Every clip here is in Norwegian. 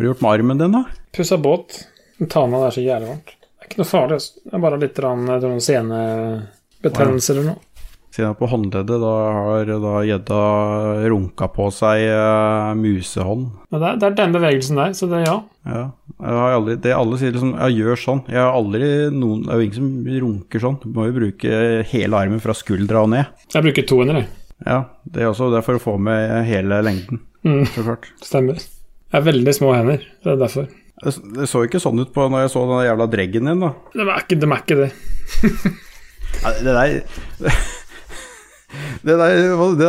har du gjort med armen din, da? Pussa båt. Tana er så jævlig varmt. Det er ikke noe farlig. altså. Det er bare litt tror, noen senebetennelse eller noe. Siden på håndleddet, da har da gjedda runka på seg eh, musehånd. Men det er, det er den bevegelsen der, så det er ja. Ja. Aldri, det alle sier liksom, jeg gjør sånn. Jeg har aldri noen, det er jo ingen som runker sånn. Du må jo bruke hele armen fra skuldra og ned. Jeg bruker to hender, jeg. Ja, det er også det er for å få med hele lengden, Mm, så klart. stemmer. Jeg har veldig små hender, det er derfor. Det, så ikke sånn ut på når jeg så den jævla dreggen din, da. Det er ikke, de er ikke det. Ja, Det der det der,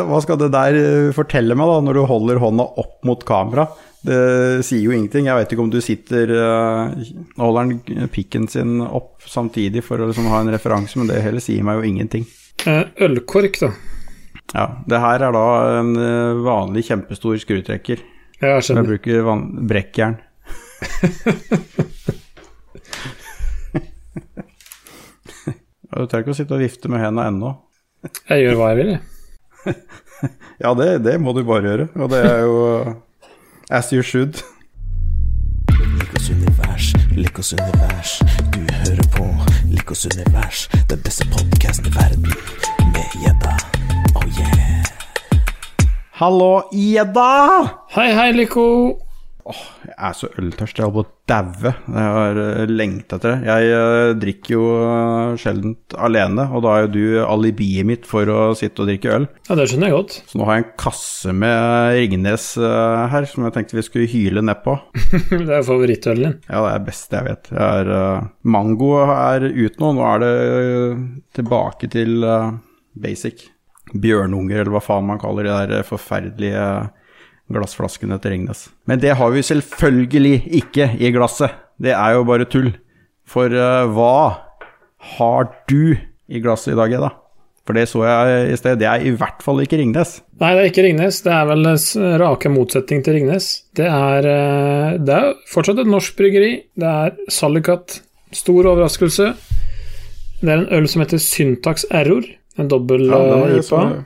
hva- skal det der eh, fortelle meg, da, når du holder hånda opp mot kamera? Det sier jo ingenting. Jeg vet ikke om du sitter og Nå holder han pikken sin opp samtidig for å liksom ha en referanse, men det heller sier meg jo ingenting. Eh, Ølkork, da. Ja, Det her er da en eh, vanlig kjempestor skrutrekker. Ja, jeg skjønner. Jeg bruker van brekkjern. Du trenger ikke å sitte og vifte med hendene ennå. Jeg gjør hva jeg vil, jeg. Ja, det, det må du bare gjøre, og det er jo as you should. Likos univers, Likos univers. Du hører på Likos univers, den beste podkasten i verden. Med gjedda. Oh yeah. Hallo, Ida! Hei, hei, Lico. Jeg er så øltørst, jeg holder på å daue. Jeg har eh, lengta etter det. Jeg eh, drikker jo uh, sjelden alene, og da er jo du alibiet mitt for å sitte og drikke øl. Ja, det skjønner jeg godt. Så nå har jeg en kasse med Ringnes eh, her, som jeg tenkte vi skulle hyle nedpå. det er favorittølen din. Ja, det er beste jeg vet. Jeg er, eh, mango er ut nå, nå er det eh, tilbake til eh, basic. Bjørnunger, eller hva faen man kaller de der forferdelige glassflaskene til Ringnes. Men det har vi selvfølgelig ikke i glasset. Det er jo bare tull. For uh, hva har du i glasset i dag, Edda? For det så jeg i sted. Det er i hvert fall ikke Ringnes. Nei, det er ikke Ringnes. Det er vel rake motsetning til Ringnes. Det er, eh, det er fortsatt et norsk bryggeri. Det er Sallikat. Stor overraskelse. Det er en øl som heter Syntax Error. En dobbel Ja, eh, IPA.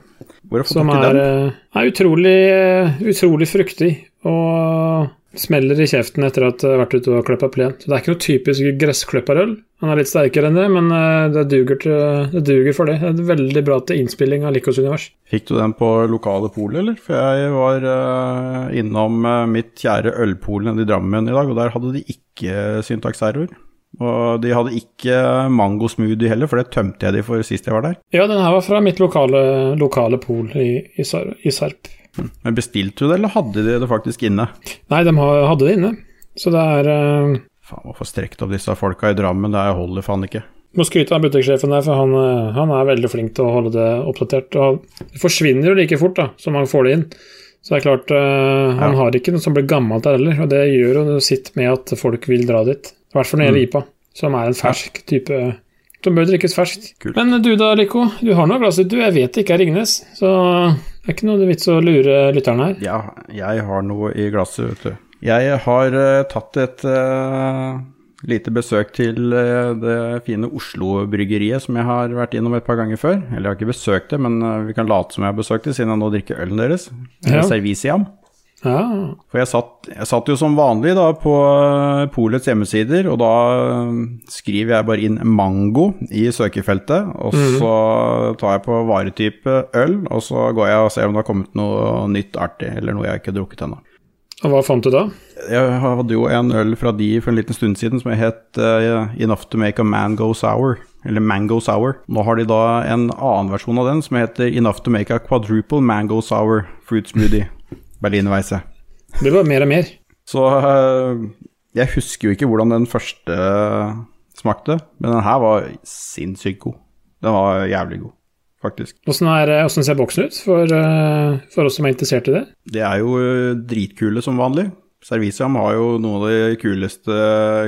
Som i er, den? eh, er utrolig, eh, utrolig fruktig og smeller i kjeften etter at jeg har vært ute og klippa plen. Så det er ikke noe typisk gressklipperøl. Han er litt sterkere enn det, men det duger, til, det duger for det. Det er veldig bra til innspilling av Likos univers. Fikk du den på lokale polet, eller? For jeg var uh, innom uh, mitt kjære ølpol nede i Drammen i dag, og der hadde de ikke Syntax Error. Og de hadde ikke mango smoothie heller, for det tømte jeg de for sist jeg var der. Ja, den her var fra mitt lokale, lokale pol i, i, i Sarp. Men bestilte du det, eller hadde de det faktisk inne? Nei, de hadde det inne. Så det er uh... Faen, hvorfor strekt opp disse folka i Drammen? Det holder faen ikke. Må skryte av butikksjefen der, for han, eh, han er veldig flink til å holde det oppdatert. Og det forsvinner jo like fort da, som man får det inn. Så det er klart, uh, han Ja. har ikke noe som blir gammelt der heller, og det gjør jo sitt med at folk vil dra dit. I hvert fall når det gjelder IPA, som er en fersk type Som bør drikkes ferskt. Kult. Men du da, Lico, du har noe glass du, jeg vet det ikke er Ringnes, så det er ikke noe vits å lure lytterne her. Ja, jeg har noe i glasset, vet du. Jeg har uh, tatt et uh, lite besøk til uh, det fine Oslo-bryggeriet som jeg har vært innom et par ganger før. Eller jeg har ikke besøkt det, men vi kan late som jeg har besøkt det, siden jeg nå drikker ølen deres. Ja. Serviciam. Ja, For jeg satt, jeg satt jo som vanlig da på eh, Polets hjemmesider, og da eh, skriver jeg bare inn 'mango' i søkefeltet, og så tar jeg på varetype øl, og så går jeg og ser om det har kommet noe nytt artig, eller noe jeg ikke har drukket ennå. og hva fant du da? Jeg hadde jo en øl fra de for en liten stund siden som het uh, 'Enough to make a man go sour', eller 'Mango Sour'. Nå har de da en annen versjon av den som heter 'Enough to make a quadruple mango sour fruit smoothie'. Berlinerweisse. Det var mer og mer. Så eh, jeg husker jo ikke hvordan den første eh, smakte, men den her var sinnssykt god. Den var jævlig god, faktisk. Åssen er- ser boksen ut for, eh, for oss som er interessert i det? Det er jo eh, dritkule som vanlig. Serviciam har jo noe av det kuleste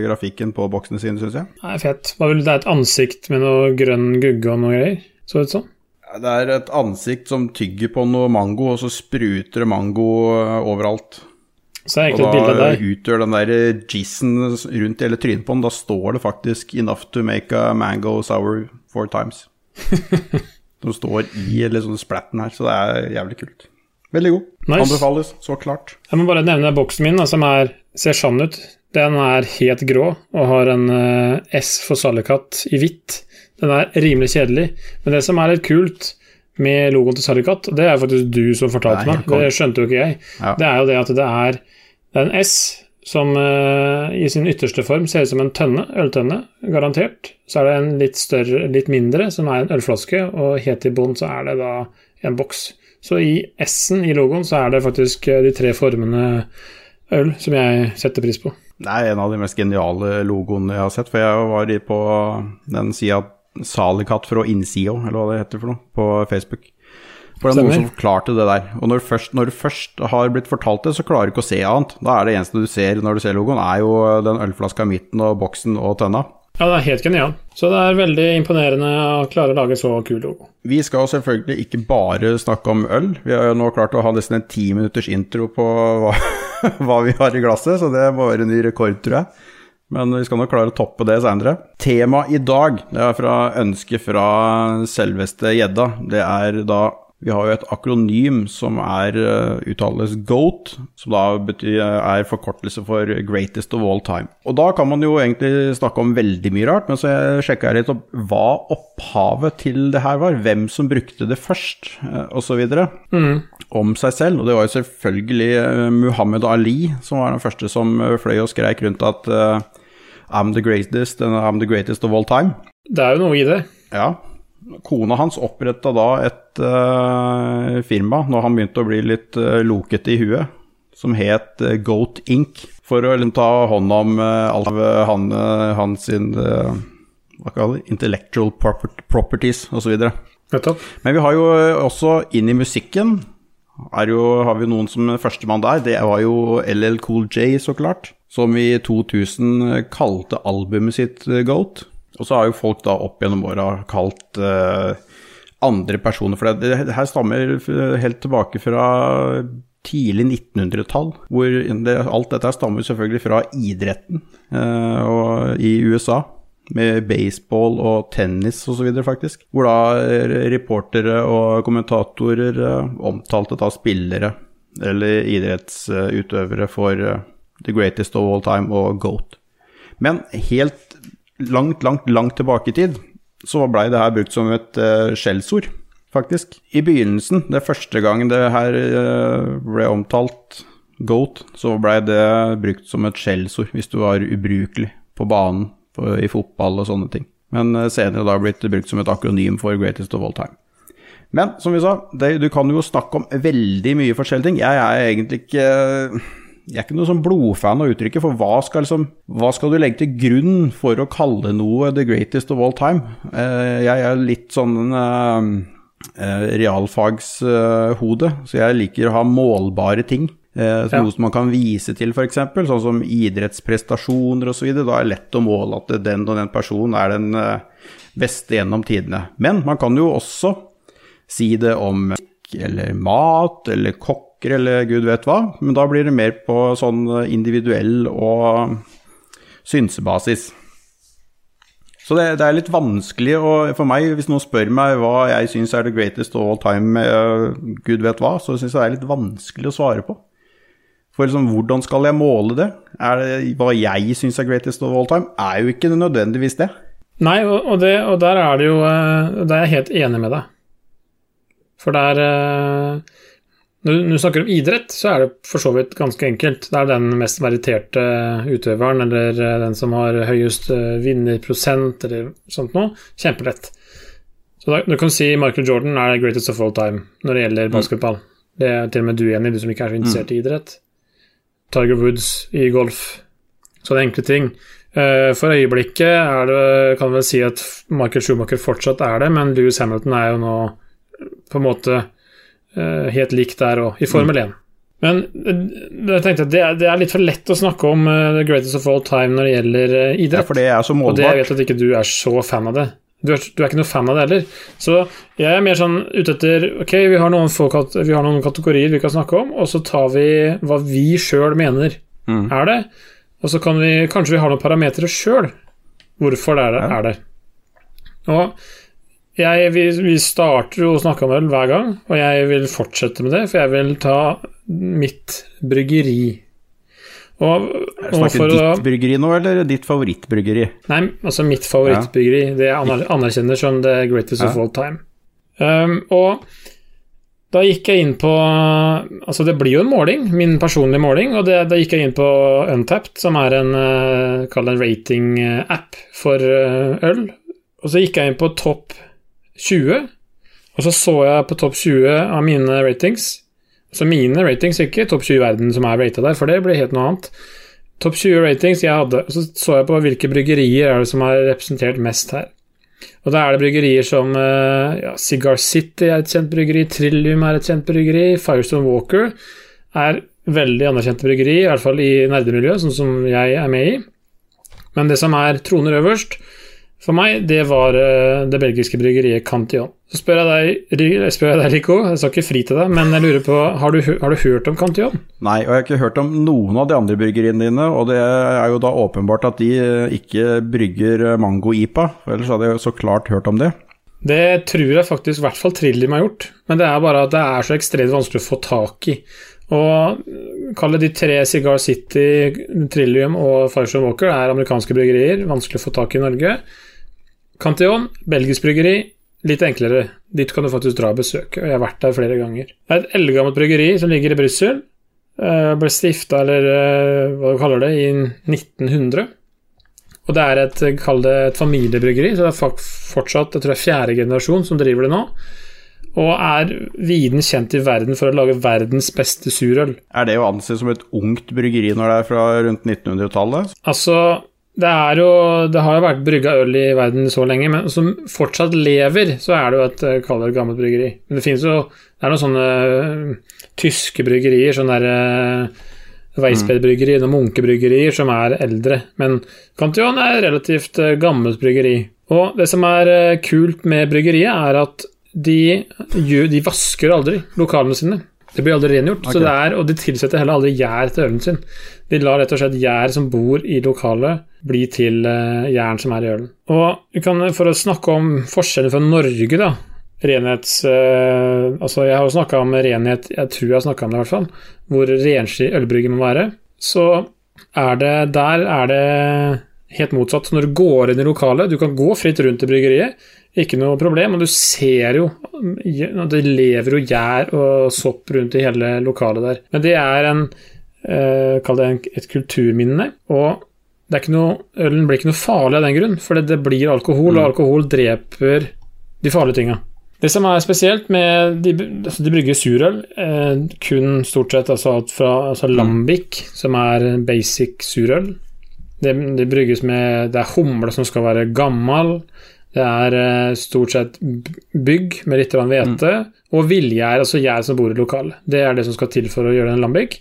grafikken på boksene sine, syns jeg. Det er fett. Det er et ansikt med noe grønn gugge og noe greier? Så ut som? Det er et ansikt som tygger på noe mango, og så spruter det mango eh, overalt. Så er det Og egentlig et bilde der. da utgjør den der jissen rundt hele trynet på den, da står det faktisk 'enough to make a mango sour four times'. Som står i eller sånn splatten her, så det er jævlig kult. Veldig god. Nice. Anbefales, så klart. Jeg må bare nevne boksen min, da, som er, ser sann ut. Den er helt grå og har en uh, S for Sallikat i hvitt. Den er rimelig kjedelig. Men det som er litt kult med logoen til Sallikat, og det er faktisk du som fortalte Nei, meg, det skjønte jo ikke jeg, Ja. det er jo det at det er, det er en S som uh, i sin ytterste form ser ut som en tønne, øltønne, garantert. Så er det en litt større, litt mindre, som er en ølflaske, og helt i bånn så er det da en boks. Så i S-en i logoen så er det faktisk eh, de tre formene øl som jeg setter pris på. Det er en av de mest geniale logoene jeg har sett, for jeg var på den sida Salikatt fra innsida, eller hva det heter for noe, på Facebook. For det er noen som forklarte det der. Og når, først, når du først har blitt fortalt det, så klarer du ikke å se annet. Da er det eneste du ser når du ser logoen, er jo den ølflaska i midten og boksen og tønna. Ja, det er helt genial. Så det er veldig imponerende å klare å lage så kul logo. Vi skal selvfølgelig ikke bare snakke om øl. Vi har jo nå klart å ha nesten en ti minutters intro på hva, hva vi har i glasset, så det må være en ny rekord, tror jeg. Men vi skal nok klare å toppe det seinere. Temaet i dag det er fra ønske fra selveste gjedda. Det er da Vi har jo et akronym som er uh, uttales GOAT, som da betyr, er forkortelse for Greatest of All Time. Og da kan man jo egentlig snakke om veldig mye rart, men så sjekka jeg litt opp hva opphavet til det her var. Hvem som brukte det først, uh, osv. Mm. Om seg selv. Og det var jo selvfølgelig Muhammed Muhammad Ali som var den første som eh, fløy og skreik rundt at eh, I'm the greatest and I'm the greatest of all time. Det er jo noe i det. Ja. Kona hans oppretta da et uh, firma når han begynte å bli litt uh, lokete i huet, som het eh, Goat Inc. For å liksom, ta hånd om uh, alt av han, hans intellectual proper properties osv. Men vi har jo også inn i musikken jo, har vi noen som førstemann der. Det var jo LL Cool J, så klart. Som i 2000 kalte albumet sitt Goat. Og så har jo folk da opp gjennom åra kalt uh, andre personer For det, det her stammer helt tilbake fra tidlig 1900-tall. Hvor det, alt dette stammer selvfølgelig fra idretten uh, i USA med baseball og tennis osv., faktisk. Hvor da eh, reportere og kommentatorer omtalte da spillere eller idrettsutøvere for the greatest of all time og GOAT. Men helt langt, langt, langt tilbake i tid så blei det her brukt som et uh, skjellsord, faktisk. I begynnelsen, det første gangen det her uh, ble omtalt GOAT, så blei det brukt som et skjellsord hvis du var ubrukelig på banen på, i fotball og sånne ting. Men uh, senere da blitt brukt som et akronym for greatest of all time. Men som vi sa, det, du kan jo snakke om veldig mye forskjellige ting. Jeg er egentlig ikke Jeg er ikke noe sånn blodfan av uttrykket, for hva skal, liksom, hva skal du legge til grunn for å kalle noe the greatest of all time? Eh, jeg er litt sånn eh, eh, realfagshode, så jeg liker å ha målbare ting. Eh, Ja. Noe som man kan vise til, f.eks., sånn som idrettsprestasjoner osv. Da er det lett å måle at den og den personen er den beste gjennom tidene. Men man kan jo også si det om eller mat eller kokker eller gud vet hva, men da blir det mer på sånn individuell og synsebasis. Så det, det er litt vanskelig å, for meg, hvis noen spør meg hva jeg syns er the greatest of all time, eh, gud vet hva, så syns jeg det er litt vanskelig å svare på. For liksom, hvordan skal jeg måle det? Det hva jeg syns er greatest of all time? Er jo ikke nødvendigvis det. Nei, og, og, det, og der er det jo eh, Der er jeg helt enig med deg. For det er du- når du snakker om idrett, så er det for så vidt ganske enkelt. Det er den mest meritterte utøveren, eller eh, den som har høyest eh, vinnerprosent, eller sånt noe. Kjempelett. Så da, du kan si Michael Jordan er greatest of all time når det gjelder basketball. Det er til og med du enig i, du som ikke er så interessert i idrett. Tiger Woods i golf. Sånne enkle ting. Eh, For øyeblikket er det, kan vel si at Michael Schumacher fortsatt er det, men Lewis Hamilton er jo nå på en måte eh, helt lik der òg, i Formel 1. Men eh, jeg tenkte at det er, det er litt for lett å snakke om eh, the greatest of all time når det gjelder idrett. Ja, for det er så målbart. og det jeg vet at ikke du er så fan av det. Du er, du er ikke noe fan av det heller. Så jeg er mer sånn ute etter Ok, vi har noen, folk, vi har noen kategorier vi kan snakke om, og så tar vi hva vi sjøl mener Mm. er det. Og så kan vi kanskje vi har noen parametere sjøl hvorfor det er det. Ja. Er det. Og jeg, vi, vi starter jo å snakke om øl hver gang, og jeg vil fortsette med det, for jeg vil ta mitt bryggeri. Og, og Snakker å ditt bryggeri nå, eller ditt favorittbryggeri? Nei, altså mitt favorittbryggeri. Det jeg anerkjenner som the greatest of all time. Um, og da gikk jeg inn på Altså, det blir jo en måling, min personlige måling, og det, da gikk jeg inn på Untapped, som er en uh, Kall det en rating-app for eh, øl. Og så gikk jeg inn på topp 20, og så så jeg på topp 20 av mine ratings. Så mine ratings, ikke topp 20 i verden som er rata der, for det blir helt noe annet. Topp 20 ratings jeg hadde, og så så jeg på hvilke bryggerier er det som er representert mest her. Og da er det bryggerier som eh, ja, Cigar City er et kjent bryggeri, Trillium er et kjent bryggeri, Firestone Walker er veldig anerkjente bryggeri, i hvert fall i nerdemiljøet, sånn som jeg er med i. Men det som er troner øverst for meg, det var eh, det belgiske bryggeriet Cantillon. Så spør jeg deg, spør jeg deg Rico, jeg skal ikke fri til deg, men jeg lurer på, har du, har du hørt om Cantillon? Nei, og jeg har ikke hørt om noen av de andre bryggeriene dine, og det er jo da åpenbart at de eh, ikke brygger eh, mango-ipa, ellers hadde jeg så klart hørt om det. Det tror jeg faktisk i hvert fall Trillium har gjort, men det er bare at det er så ekstremt vanskelig å få tak i. Og kalle de tre Cigar City, Trillium og Firestone Walker er amerikanske bryggerier, vanskelig å få tak i i Norge. Cantillon, belgisk bryggeri, litt enklere. Dit kan du faktisk dra og besøke, og jeg har vært der flere ganger. Det er et eldgammelt bryggeri som ligger i Brussel. eh, Ble stifta, eller eh, hva du kaller det, i 1900. Og det er et, kall det et familiebryggeri, så det er fortsatt jeg tror det er fjerde generasjon som driver det nå. Og er viden kjent i verden for å lage verdens beste surøl. Er det å anse som et ungt bryggeri når det er fra rundt 1900-tallet? Altså, det er jo Det har jo vært brygga øl i verden så lenge, men som fortsatt lever, så er det jo et eh, kall det et gammelt bryggeri. Men det finnes jo Det er noen sånne uh, tyske bryggerier, sånne der uh, Weissbed-bryggerier og Munke-bryggerier som er eldre. Men Cantillon er relativt uh, gammelt bryggeri. Og det som er uh, kult med bryggeriet, er at de, de vasker aldri lokalene sine. Det blir aldri rengjort, så det er, og de tilsetter heller aldri gjær til ølen sin. De lar rett og slett gjær som bor i lokalet, bli til uh, jern som er i ølen. Og kan, For å snakke om forskjellen fra Norge, da Renhets... eh, altså, jeg har jo snakka om renhet, jeg tror jeg har snakka om det i hvert fall, hvor renslig ølbrygget må være. Så er det Der er det helt motsatt. Når du går inn i lokalet, du kan gå fritt rundt i bryggeriet, ikke noe problem, og du ser jo Det lever jo gjær og sopp rundt i hele lokalet der. Men det er en eh, Kall det et kulturminne. Og noe, ølen blir ikke noe farlig av den grunn, for det, det blir alkohol, og alkohol dreper de farlige tinga. Det som er spesielt med De, altså de brygger surøl, eh, kun stort sett altså alt fra altså lambic, som er basic surøl. Det, det brygges med Det er humle som skal være gammel. Det er eh, stort sett bygg med litt hvete. Mm. og villgjær, altså gjær som bor i lokalet. Det er det som skal til for å gjøre en lambic.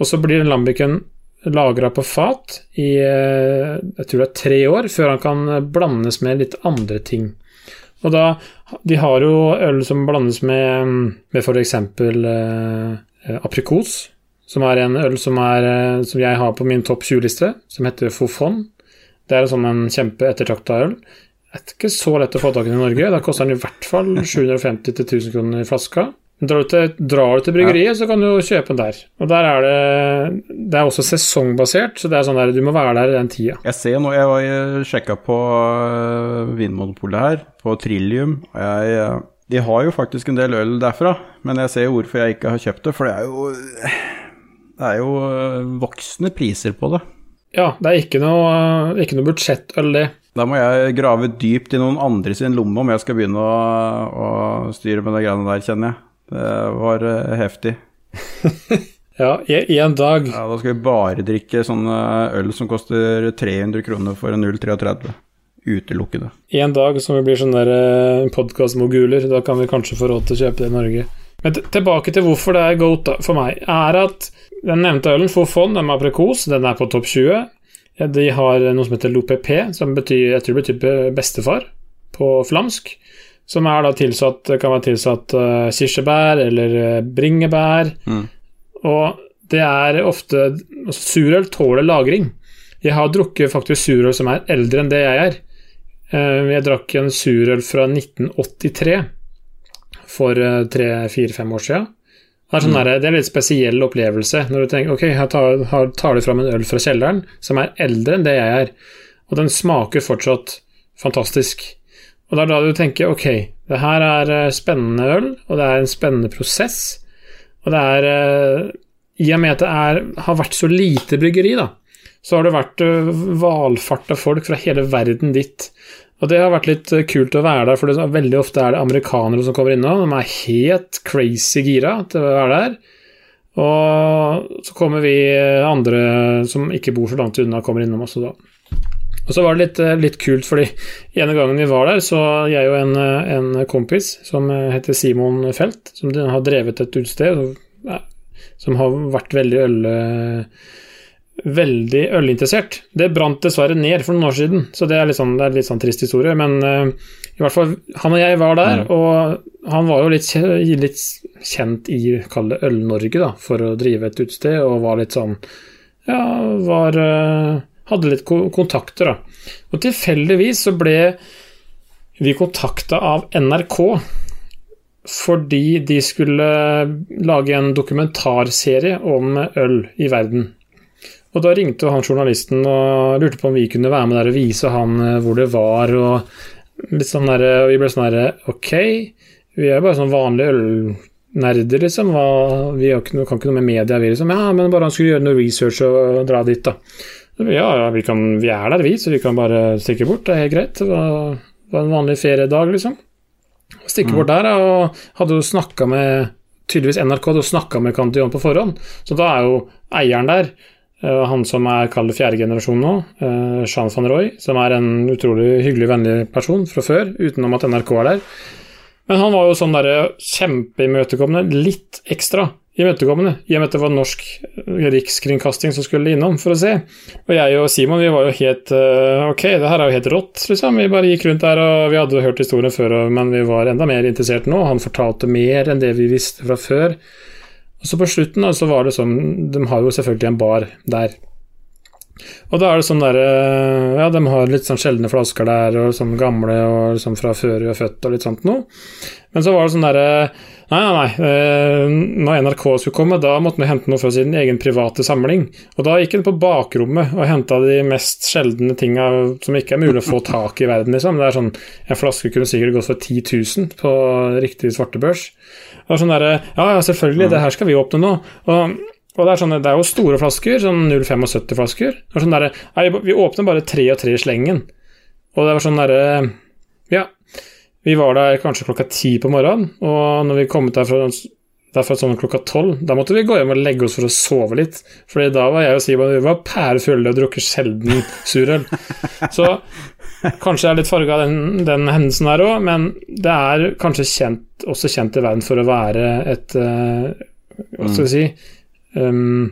Og så blir den lambicen lagra på fat i eh, jeg tror det er tre år, før han kan blandes med litt andre ting. Og da De har jo øl som blandes med, med f.eks. Eh, aprikos, som er en øl som, er, eh, som jeg har på min topp 20-liste, som heter Fofon. Det er sånn en kjempeettertrakta øl. Det er ikke så lett å få tak i i Norge. Da koster den i hvert fall 750-1000 kroner i flaska. Drar du, til, drar du til bryggeriet, så kan du kjøpe den der. Og der er det Det er også sesongbasert, så det er sånn der du må være der i den tida. Jeg ser nå, jeg var sjekka på øh, Vinmonopolet her, på Trillium. og jeg, øh, De har jo faktisk en del øl derfra, men jeg ser hvorfor jeg ikke har kjøpt det. For det er jo Det er jo voksende voksne priser på det. Ja, det er ikke noe, ikke noe budsjettøl, det. Da må jeg grave dypt i noen andre sin lomme om jeg skal begynne å, å styre med de greiene der, kjenner jeg. Det var øh, heftig. Ja, i- en dag. Ja, da skal vi bare drikke sånne øl som koster 300 kroner for en 0,33. Utelukkende. En dag som vi blir sånne der podkastmoguler, da kan vi kanskje få råd til å kjøpe det i Norge. Men tilbake til hvorfor det er goat for meg, er at den nevnte ølen, Fofon, den med aprikos, den er på topp 20. De har noe som heter Lopepé som betyr, jeg tror det betyr bestefar på flamsk. Som er da tilsatt, kan være tilsatt uh, kirsebær eller eh, bringebær. Mm. Og det er ofte altså, Surøl tåler lagring. Jeg har drukket faktisk surøl som er eldre enn det jeg er. Eh, Jeg drakk en surøl fra 1983 for tre-fire-fem år siden. Det er, sånn der, det er en litt spesiell opplevelse når du tenker ok, her tar, her tar du fram en øl fra kjelleren som er eldre enn det jeg er, og den smaker fortsatt fantastisk. Og det er da du tenker ok, det her er eh, spennende øl, og det er en spennende prosess, og det er eh, I og med at det er, har vært så lite bryggeri, da, så har det vært eh, valfart av folk fra hele verden dit. Og det har vært litt kult å være der, for det, veldig ofte er det amerikanere som kommer innom. De er helt crazy gira til å være der. Og så kommer vi andre som ikke bor så langt unna, kommer innom også da. Og så var det litt, eh, litt kult, fordi ene gangen vi var der, så jeg og en, en kompis som heter Simon Felt, som har drevet et utested, som har vært veldig øl veldig ølinteressert. Det brant dessverre ned for noen år siden, så det er litt sånn, det er litt sånn trist historie. Men uh, i hvert fall, han og jeg var der, mm. og han var jo litt, litt kjent i, kall det Øl-Norge, da, for å drive et utested, og var litt sånn Ja, var uh, Hadde litt kontakter, da. Og tilfeldigvis så ble vi kontakta av NRK fordi de skulle lage en dokumentarserie om øl i verden. Og da ringte han journalisten og lurte på om vi kunne være med der og vise han eh, hvor det var, og litt sånn der, og vi ble sånn derre Ok, vi er bare sånn vanlige ølnerder, liksom. vi kan ikke noe med media, vi, liksom. Ja, men bare han skulle gjøre noe research og dra dit, da. Ja, vi, kan, vi, er der, vi, så vi kan bare stikke bort. Det er helt greit. Det var, var en vanlig feriedag, liksom. Stikke mm. bort der, og hadde jo snakka med Tydeligvis NRK hadde jo snakka med Cantillon på forhånd, så da er jo eieren der. Eh, han som er kalt fjerde generasjon nå, eh, Jean van Roy, som er en utrolig hyggelig, vennlig person fra før, utenom at NRK er der. Men han var jo sånn derre kjempeimøtekommende, litt ekstra imøtekommende, i og med at det var norsk rikskringkasting som skulle innom for å se. Og jeg og Simon vi var jo helt eh, Ok, det her er jo helt rått, liksom. Vi bare gikk rundt der, og vi hadde hørt historien før, men vi var enda mer interessert nå. Han fortalte mer enn det vi visste fra før. Og så på slutten da, så var det sånn De har jo selvfølgelig en bar der. Og da er det sånn derre eh, Ja, de har litt sånn sjeldne flasker der, og sånn gamle og liksom fra før vi er født og litt sånt noe. Men så var det sånn derre Nei, nei, nei. Eh, når NRK skulle komme, da måtte vi hente noe fra sin egen private samling. Og da gikk en på bakrommet og henta de mest sjeldne tinga som ikke er mulig å få tak i verden, liksom. Det er sånn En flaske kunne sikkert gått for 10 000 på riktig svartebørs. Og sånn derre Ja, ja, selvfølgelig, det her skal vi åpne nå. Og, og det, er sånne, det er jo store flasker, sånn 0,75-flasker. Sånn derre Nei, vi åpner bare tre og tre i slengen. Og det var sånn derre Ja. Vi var der kanskje klokka ti på morgenen, og når vi kom ut derfra, derfra sånn klokka tolv, da måtte vi gå hjem og legge oss for å sove litt. Fordi da var jeg og Simon vi var pærefulle og drukket sjelden surøl. Så Kanskje jeg er litt farga av den, den, hendelsen her òg, men det er kanskje kjent, også kjent i verden for å være et uh, Hva skal vi si um,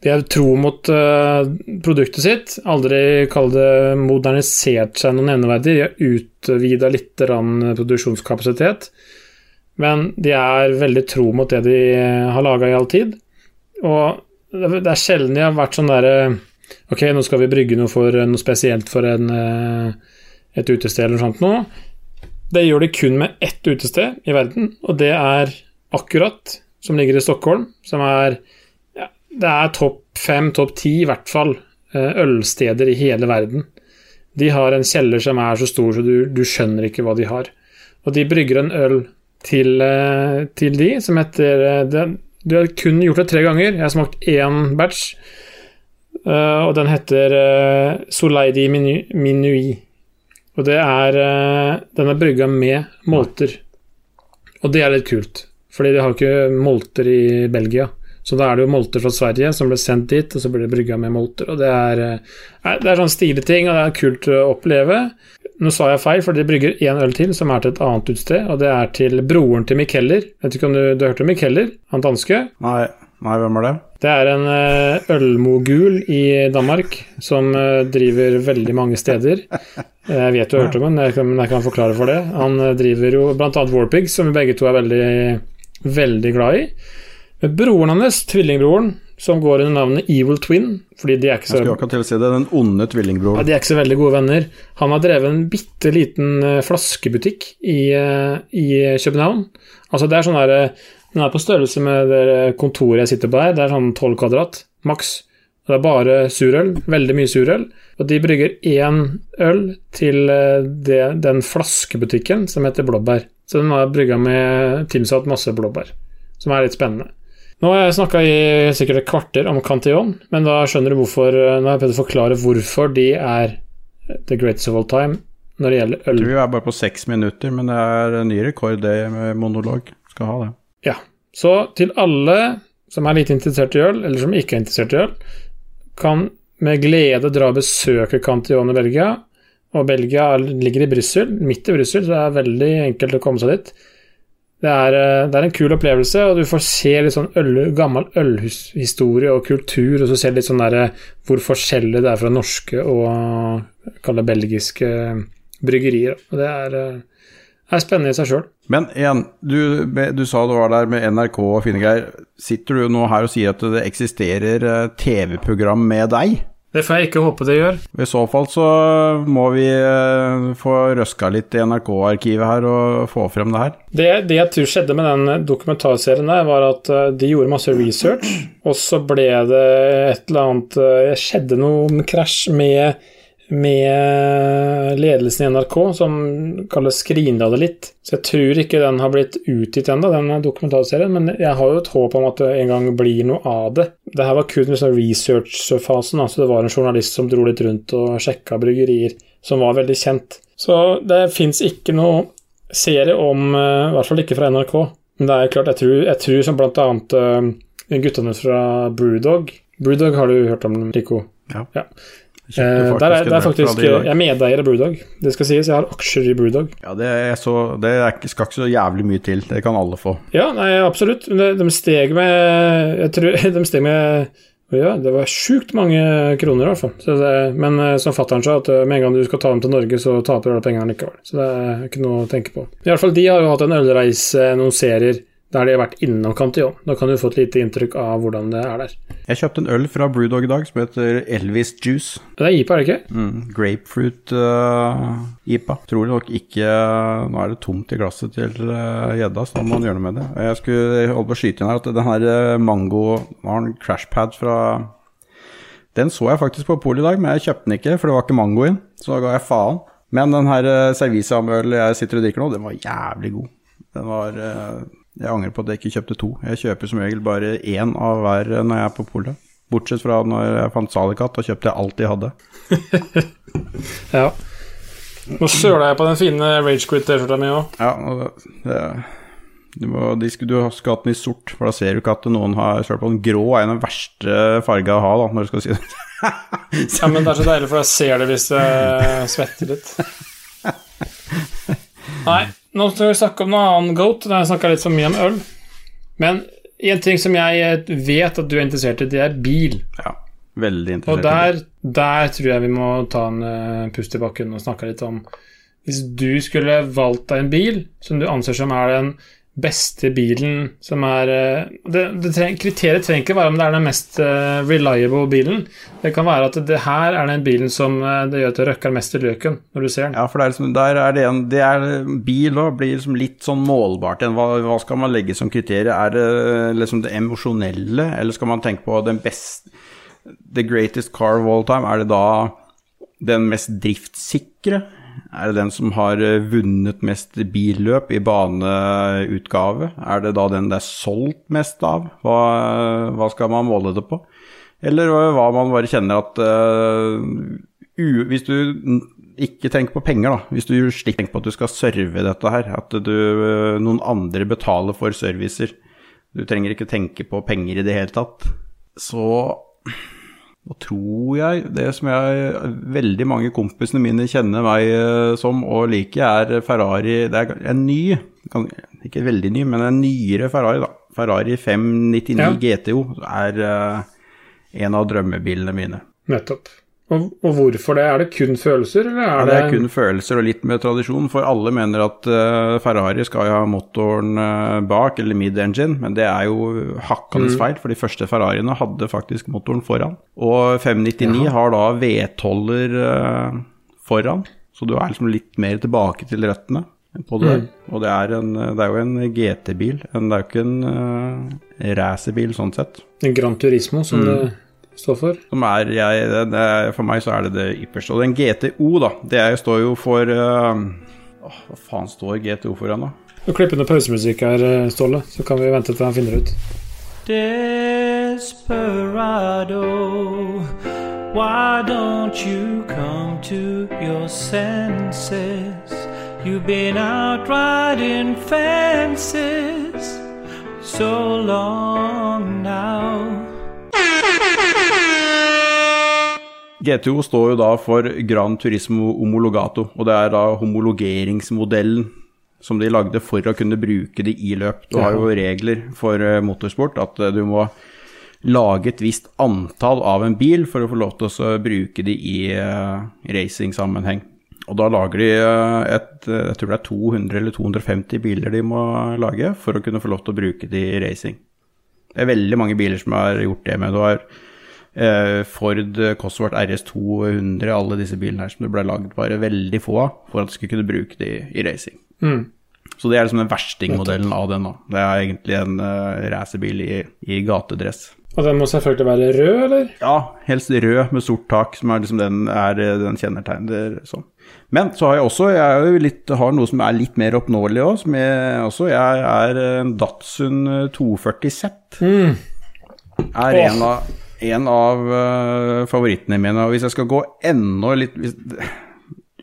De er tro mot uh, produktet sitt. Aldri kall det modernisert seg noe nevneverdig. De har utvida litt produksjonskapasitet. Men de er veldig tro mot det de har laga i all tid. Og det er sjelden de har vært sånn derre Ok, nå skal vi brygge noe, for, noe spesielt for en, eh, et utested eller noe sånt nå. Det gjør de kun med ett utested i verden, og det er Akkurat, som ligger i Stockholm. Som er Det er topp fem, topp ti i hvert fall, eh, ølsteder i hele verden. De har en kjeller som er så stor så du, du skjønner ikke hva de har. Og de brygger en øl til, eh, til de som heter Du har kun gjort det tre ganger. Jeg har smakt én batch. Og den heter Soleidi Minui. Og det er Den er brygga med molter. Og det er litt kult, fordi de har ikke molter i Belgia. Så da er det jo molter fra Sverige som ble sendt dit, og så blir det brygga med molter. Og det er, det er sånn stilige ting, og det er kult å oppleve. Nå sa jeg feil, for de brygger én øl til, som er til et annet utsted, og det er til broren til Mikeller. Vet ikke om du, du hørte om Mikeller, han danske? Nei. Nei, hvem er det? Det er en uh, ølmogul i Danmark som uh, driver veldig mange steder. Jeg vet du har hørt om den, men jeg kan forklare for det. Han driver jo bl.a. Warpig, som vi begge to er veldig, veldig glad i. Men broren hans, tvillingbroren, som går under navnet Evil Twin, fordi de er ikke så Jeg skulle akkurat til å si det. Den onde tvillingbroren. ja. De er ikke så veldig gode venner. Han har drevet en bitte liten eh, flaskebutikk i, eh, i København. Altså det er sånn der, eh, Den er på størrelse med det kontoret jeg sitter på her. Det er sånn 12 kvadrat, maks. Det er bare surøl. Veldig mye surøl. Og de brygger én øl til det, den flaskebutikken som heter Blåbær. Så den har brygga med tilsatt masse blåbær, som er litt spennende. Nå har jeg snakka i sikkert et kvarter om Cantillon, men da skjønner du hvorfor Nå har jeg prøvd å forklare hvorfor de er the greatest of all time når det gjelder øl. vi er bare på seks minutter, men det er en ny rekord, det med monolog. Skal ha det. Ja. Så til alle som er litt interessert i øl, eller som ikke er interessert i øl, kan med glede dra og besøke Cantillon i Belgia. Og Belgia ligger i Brussel, midt i Brussel, så det er veldig enkelt å komme seg dit. Det er, eh, det er en kul opplevelse, og du får se litt sånn øl, gammel ølhistorie og kultur, og så ser du litt sånn der, eh, hvor forskjellig det er fra norske og kall det belgiske bryggerier. Og det er, eh, er spennende i seg sjøl. Men igjen, du, du sa du var der med NRK og fine greier. Sitter du nå her og sier at det eksisterer eh, TV-program med deg? Det får jeg ikke håpe det gjør. I så fall så må vi eh, få røska litt i NRK-arkivet her og få frem det her. Det, det jeg tror skjedde med den dokumentarserien der, var at eh, de gjorde masse research, og så ble det et eller annet eh, skjedde noe krasj med, med ledelsen i NRK, som kalles skrinla det litt. Så jeg tror ikke den har blitt utgitt ennå, den dokumentarserien, men jeg har jo et håp om at det en gang blir noe av det. Det her var kun liksom research-fasen, altså det var en journalist som dro litt rundt og sjekka bryggerier, som var veldig kjent. Så det fins ikke noe serie om, eh, i hvert fall ikke fra NRK. Men det er klart, jeg tror, jeg tror som blant annet eh, guttene fra Brewdog Brewdog har du hørt om, Rico? Ja. Ja. Eh, der er, det er faktisk, de i jeg er medeier av Brewdog. Det skal sies, jeg har aksjer i Brewdog. Ja, det, er så, det er skal ikke så jævlig mye til. Det kan alle få. Ja, nei, absolutt. Men De steg med Jeg tror de steg med ja, det var sjukt mange kroner, i hvert fall. Så det, men eh, som fatter'n sa, at eh, med en gang du skal ta dem til Norge, så taper du alle pengene likevel. Så det er ikke noe å tenke på. I hvert fall de har jo hatt en ølreise, noen serier, der de har vært innom Cantillon. Da kan du få et lite inntrykk av hvordan det er der. Jeg kjøpte en øl fra Brewdog i dag som heter Elvis Juice. Det er IPA, er det ikke? Mm, grapefruit uh, IPA. Tror nok ikke Nå er det tomt i glasset til gjedda, uh, så da må man gjøre noe med det. Jeg skulle holde på å skyte inn her at den her eh, mango Nå har den crashpad fra Den så jeg faktisk på polet i dag, men jeg kjøpte den ikke, for det var ikke mango inn. Så da ga jeg faen. Men den her uh, Servisa-øl jeg sitter og drikker nå, den var jævlig god. Den var eh, Jeg angrer på at jeg ikke kjøpte to. Jeg kjøper som regel bare én av hver når jeg er på polet. Bortsett fra når jeg fant Salikat, da kjøpte jeg alt de hadde. Ja. Nå søla jeg på den fine Ragequit-T-skjorta mi òg. Ja, du, må, de skulle, du skulle hatt den i sort, for da ser du ikke at noen har kjørt på den grå. er den verste farga å ha, da, når du skal si det. Ja, men det er så deilig, for jeg ser det hvis jeg svetter litt. Nei, nå skal vi snakke om noe annet goat. Da har jeg snakka litt for mye om øl. Men en ting som jeg vet at du er interessert i, det er bil. ja, veldig interessert. det. der, der tror jeg vi må ta en uh, pust i bakken og snakke litt om Hvis du skulle valgt deg en bil som du anser som er den beste bilen som er eh, det, det treng, Kriteriet trenger ikke være om det er den mest eh, reliable bilen. Det kan være at det her er den bilen som eh, det gjør at det røkker mest i løken når du ser den. Ja, for er liksom, der er det en det er, Bil òg blir liksom litt sånn målbart. Hva, hva skal man legge som kriterium? Er det liksom det emosjonelle, eller skal man tenke på den beste The greatest car of all time? Er det da den mest driftssikre? Er det den som har eh, vunnet mest billøp i baneutgave? Er det da den det er solgt mest av? Hva, hva skal man måle det på? Eller hva man bare kjenner at uh, u, Hvis du ikke tenker på penger, da. Hvis du tenker på at du skal serve dette her, at du, eh, noen andre betaler for servicer. Du trenger ikke tenke på penger i det hele tatt. Så nå tror jeg det som jeg Veldig mange kompisene mine kjenner meg eh, som og liker, er Ferrari Det er en ny, ikke veldig ny, men en nyere Ferrari, da. Ferrari 599 Ja. GTO er eh, en av drømmebilene mine. Nettopp. Og, og hvorfor det? Er det kun følelser, eller er Ja, det er kun følelser og litt med tradisjon, for alle mener at uh, Ferrari skal jo ha motoren uh, bak, eller mid-engine, men det er jo hakkende feil, for de første Ferrariene hadde faktisk motoren foran. Og 599 har da V12-er uh, foran, så du er liksom litt mer tilbake til røttene på det. Og det er, en, det er jo en GT-bil, det er jo ikke en uh, racerbil sånn sett. En Gran Turismo, som det står for. Som er, jeg, det, er- for meg så er det det ypperste. Og den GTO, da, det er, står jo for åh, Hva faen står GTO for igjen, da? Du klipper noe pausemusikk her, eh, Ståle, så kan vi vente til han finner ut. Desperado, why don't you come to your senses? You've been out riding fences so long now. GTO står jo da for Gran Turismo Homologato, og det er da homologeringsmodellen som de lagde for å kunne bruke det i løp. Du har jo regler for eh, motorsport at eh, du må lage et visst antall av en bil for å få lov til å bruke de i uh, racingsammenheng. Og da lager de et Jeg tror det er 200 eller 250 biler de må lage for å kunne få lov til å bruke de i racing. Det er veldig mange biler som har gjort det med. Du har eh, Ford Cosworth RS 200, alle disse bilene her som det ble lagd bare veldig få av for at du skulle kunne bruke de i racing. Mm. Så det er liksom den verstingmodellen av den. da. Det er egentlig en uh, racerbil i, i gatedress. Og den må selvfølgelig være rød, eller? Ja, helst rød med sort tak, som er liksom den, er, eh, den kjennetegner sånn. Men så har jeg også jeg litt, har noe som er litt mer oppnåelig òg. Jeg, jeg er en Datsun 240 Z. Mm. Er en av, en av uh, favorittene mine. Og hvis jeg skal gå enda litt hvis,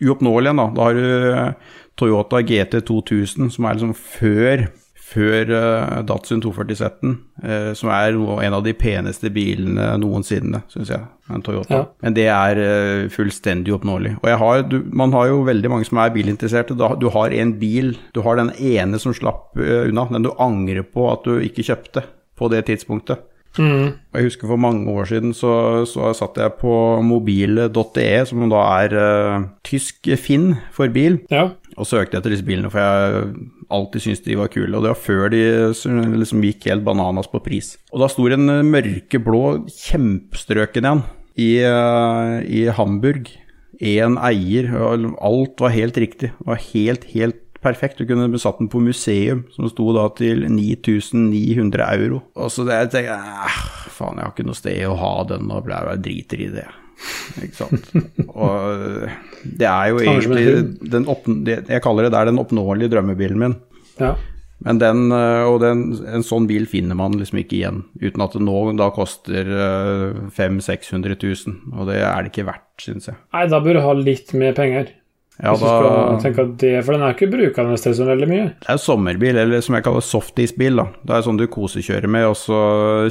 uoppnåelig igjen, da, da har du eh, Toyota GT 2000, som er liksom før før eh, Datsun 240 Z-en, eh, som er en av de peneste bilene noensinne, syns jeg. En Toyota. Ja. Men det er eh, fullstendig oppnåelig. Og jeg har, du, man har jo veldig mange som er bilinteresserte. Du har en bil, du har den ene som slapp unna, den du angrer på at du ikke kjøpte på det tidspunktet. Mm. Jeg husker for mange år siden så, så satt jeg på mobile.de, som da er uh, tysk Finn for bil, Ja. og søkte etter disse bilene, for jeg alltid syntes de var kule. Og det var før de liksom gikk helt bananas på pris. Og da sto det en mørkeblå, kjempestrøken en i, uh, i Hamburg. Én eier, og alt var helt riktig. Det var helt, helt perfekt. Du kunne besatt den på museum, som sto da til 9900 euro. Og så det, jeg tenkte jeg, faen, jeg har ikke noe sted å ha den, og ble- jeg driter i det. Ikke sant. Og det er jo egentlig den opp, Jeg kaller det der den oppnåelige drømmebilen min. ja. Men den, øh, og den, en sånn bil finner man liksom ikke igjen, uten at det nå da koster 500 000-600 000, og det er det ikke verdt, syns jeg. Nei, da bør du ha litt mer penger. Ja, da, det, For den er ikke brukende til så veldig mye. det er jo sommerbil, eller som jeg kaller softisbil. da. Det er sånn du kosekjører med, og så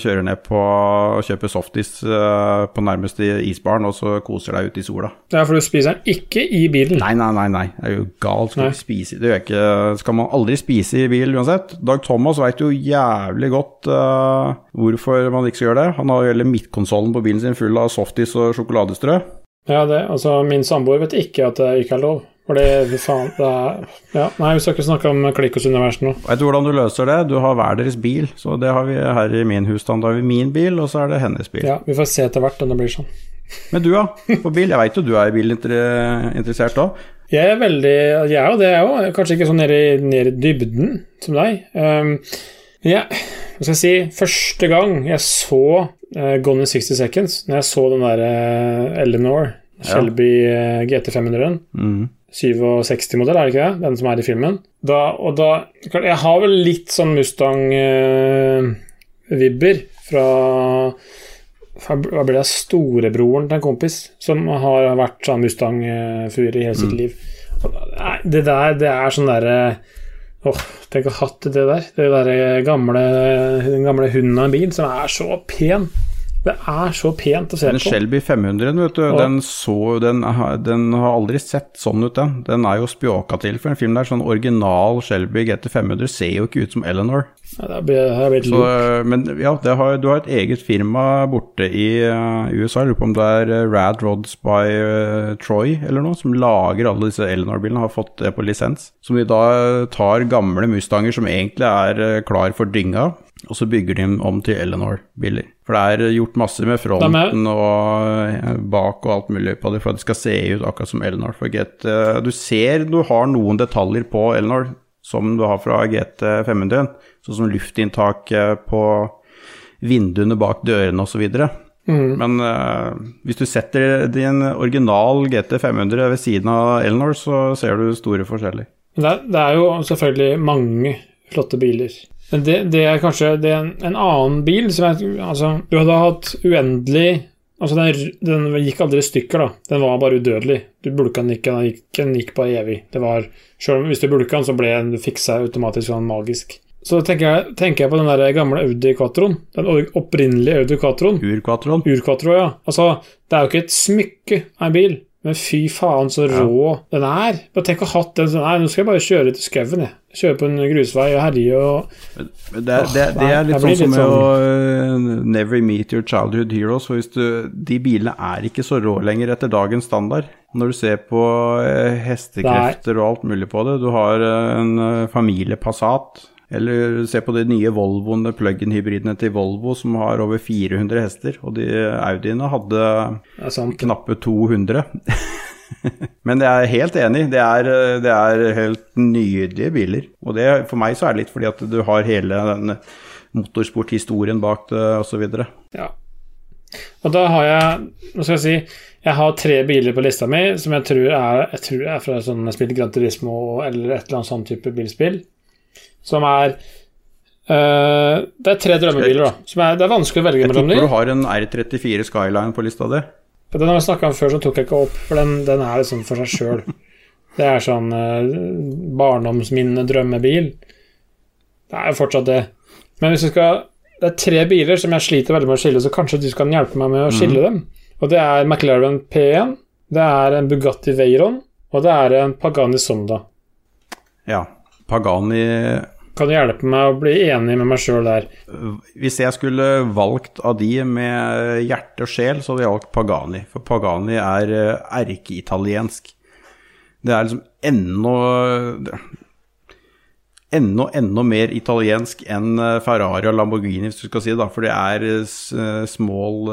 kjører ned på og kjøper softis øh, på nærmeste isbaren, og så koser deg ute i sola. Ja, for du spiser den ikke i bilen. Nei, nei, nei, nei. Det er jo galt. Skal spise Det ikke Skal man aldri spise i bil uansett? Dag Thomas veit jo jævlig godt uh, hvorfor man ikke skal gjøre det. Han har jo hele midtkonsollen på bilen sin full av softis og sjokoladestrø. Ja, det, altså Min samboer vet ikke at det ikke er lov. For faen, det er Ja, nei, vi skal ikke snakke om Klikkos-universet nå. Veit du hvordan du løser det? Du har hver deres bil. Så det har vi her i min husstand. Da har vi min bil, og så er det hennes bil. Ja, Vi får se etter hvert om det blir sånn. Men du, da? På bil? Jeg veit jo du er bilinteressert òg. Jeg er veldig Jeg er jo det, jeg òg. Kanskje ikke sånn nede i, dybden som deg. Um, ja, hva skal jeg si Første gang jeg så Gone in 60 Seconds, når jeg så den der uh, Eleanor Shelby ja. GT500-en Mm. 67-modell, er det ikke det? Den som er i filmen. Da, og da Jeg har vel litt sånn Mustang-vibber fra Hva ble det? Storebroren til en kompis som har vært sånn Mustang-fyr i hele sitt liv. Og Nei, det der, det er sånn derre Åh, tenk å ha hatt det der. Det der gamle, den gamle hunden av en bil som er så pen. Det er så pent å se Den på. Shelby 500, vet du, Ja. den, så, den, den har aldri sett sånn ut, den. Den er jo spjåka til for en film der. Sånn original Shelby GT500 ser jo ikke ut som Eleanor. Ja, det blir Så, men ja, det har, du har et eget firma borte i uh, USA, jeg lurer på om det er eh, Rad Rods by uh, Troy eller noe, som lager alle disse Eleanor-bilene, har fått det på lisens. Som de da tar gamle Mustanger som egentlig er uh, klar for dynga, og så bygger de dem om til Eleanor-biler. For det er gjort masse med fronten og eh, bak og alt mulig på det, for at det skal se ut akkurat som Eleanor. For GT, du ser du har noen detaljer på Eleanor som du har fra GT 500, sånn som luftinntak på vinduene bak dørene osv. Mm. Men uh, hvis du setter din original GT 500 ved siden av Elnor, så ser du store forskjeller. Det, er- det er jo selvfølgelig mange flotte biler. Men det, det er kanskje det er en, en annen bil som er Altså, du hadde hatt uendelig Altså, den, den gikk aldri i stykker, da. Den var bare udødelig. Du bulka den ikke, den gikk, den gikk bare evig. Det var Selv om hvis du bulka den, så ble den fiksa automatisk sånn magisk. Så tenker jeg, tenker jeg på den der gamle Audi Quattroen. Den opprinnelige Audi Quattroen. Ur-quattroen. Urquattro, ja. Altså, det er jo ikke et smykke av en bil, men fy faen så rå den er. Bare tenk å ha hatt den sånn Nei, nå skal jeg bare kjøre til skauen, jeg. Kjøre på en grusvei og herje og Men Det, er- det, det er litt sånn som med sånn. å uh, never meet your childhood heroes. For du, de bilene er ikke så rå lenger etter dagens standard. Når du ser på hestekrefter hestekrefter og alt mulig på det. Du har eh, en eh, familie Passat. Eller se på de nye Volvoene, plug-in-hybridene til Volvo som har over 400 hester. Og de Audiene hadde knappe 200. Men jeg er helt enig, det er, det er helt nydelige biler. Og det, for meg så er det litt fordi at du har hele den motorsporthistorien bak det osv. Ja. Og da har jeg Nå skal jeg si Jeg har tre biler på lista mi som jeg tror er, jeg tror er fra sånn spill Gran Turismo eller et eller annet sånn type bilspill. Som er Uh, Det er tre drømmebiler, da. Er, det er vanskelig å velge Jeg mellom tipper dem. du har en R34 Skyline på lista di. Den har vi snakka om før, så tok jeg ikke opp, for den, den er liksom for seg sjøl. Det er sånn uh, barndomsminne-drømmebil. Det er jo fortsatt det. Men hvis du skal Det er tre biler som jeg sliter veldig med å skille, så kanskje du kan hjelpe meg med å skille dem. Og det er McLaren P1, det er en Bugatti Veyron, og det er en Pagani Sonda. Ja. Pagani Kan hjelpe meg å bli enig med meg sjøl der? Hvis jeg skulle valgt av de med hjerte og sjel, så hadde jeg valgt Pagani. For Pagani er eh, erkeitaliensk. Det er liksom ennå Enda, enda mer italiensk enn eh, Ferrari og Lamborghini, hvis du skal si det. For det er eh, small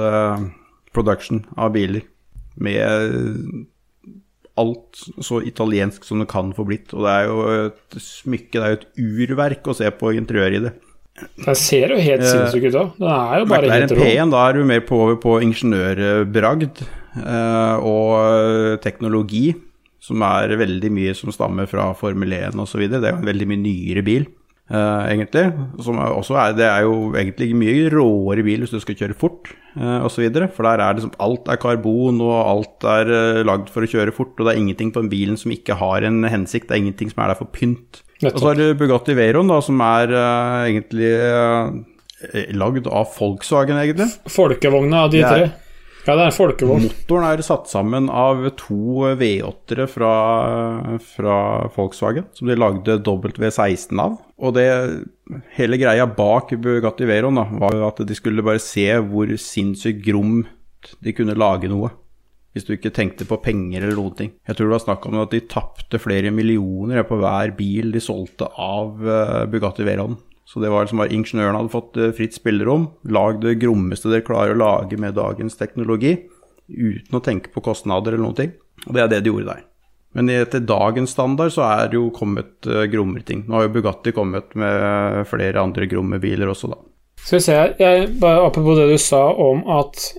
production av biler. Med alt så italiensk som det kan få blitt. Og det er jo et smykke, det er jo et urverk å se på interiøret i det. Den ser jo helt sinnssyk ut òg. Den er jo bare helt rå. P1, da er du mer på, på ingeniørbragd eh, og teknologi, som er veldig mye som stammer fra Formel 1 osv. Det er jo en veldig mye nyere bil, eh, egentlig. Som er, også er, det er jo egentlig mye råere bil hvis du skal kjøre fort uh, osv. For der er liksom alt er karbon, og alt er uh, lagd for å kjøre fort. Og det er ingenting på den bilen som ikke har en hensikt, det er ingenting som er der for pynt. Og så har du Bugatti Veyron, da, som er uh, egentlig uh, lagd av Volkswagen, egentlig. Folkevogna av de er- tre. Ja, det er folkevogn. Motoren er satt sammen av to V8-ere fra, fra Volkswagen, som de lagde W16 av. Og det, hele greia bak Bugatti Veyron da, var at de skulle bare se hvor sinnssykt gromt de kunne lage noe. Hvis du ikke tenkte på penger eller noen ting. Jeg tror det var snakk om at de tapte flere millioner på hver bil de solgte av eh, Bugatti Veyron. Så det var liksom bare ingeniørene hadde fått eh, fritt spillerom, lag det grommeste dere klarer å lage med dagens teknologi, uten å tenke på kostnader eller noen ting. Og det er det de gjorde der. Men etter dagens standard så er det jo kommet uh, grommere ting. Nå har jo Bugatti kommet med flere andre gromme biler også, da. Skal vi se her, jeg, bare Apropos det du sa om at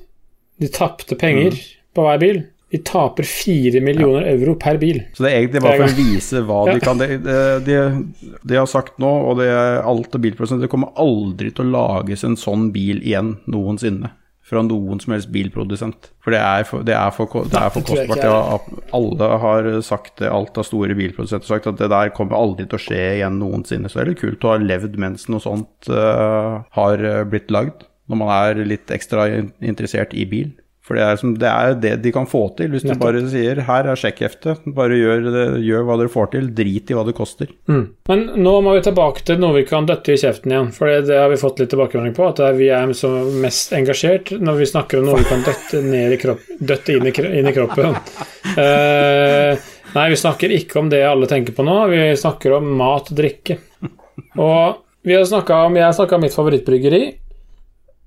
de tapte penger på hver bil. De taper fire millioner euro per bil. Så det er egentlig bare for å vise hva Ja. de kan. Det de, de, har sagt nå, og det er alt av bilprodusenter, det kommer aldri til å lages en sånn bil igjen noensinne. Fra noen som helst bilprodusent. For det er for, det er for, det er for kostbart. Ja, alle har sagt det, alt av store bilprodusenter har sagt at det der kommer aldri til å skje igjen noensinne. Så det er litt kult å ha levd mens noe sånt uh, har blitt lagd, når man er litt ekstra interessert i bil. For det er, som, det er det de kan få til, hvis du bare sier 'her er sjekkheftet', bare gjør, det, gjør hva dere får til, drit i hva det koster. Mm. Men nå må vi tilbake til noe vi kan døtte i kjeften igjen. For det, har vi fått litt tilbakemelding på, at det vi er mest engasjert når vi snakker om noe vi kan døtte, ned i kropp, døtte inn, i, inn i kroppen. Uh, nei, vi snakker ikke om det alle tenker på nå. Vi snakker om mat og drikke. Og vi har snakket om, jeg har snakka om mitt favorittbryggeri.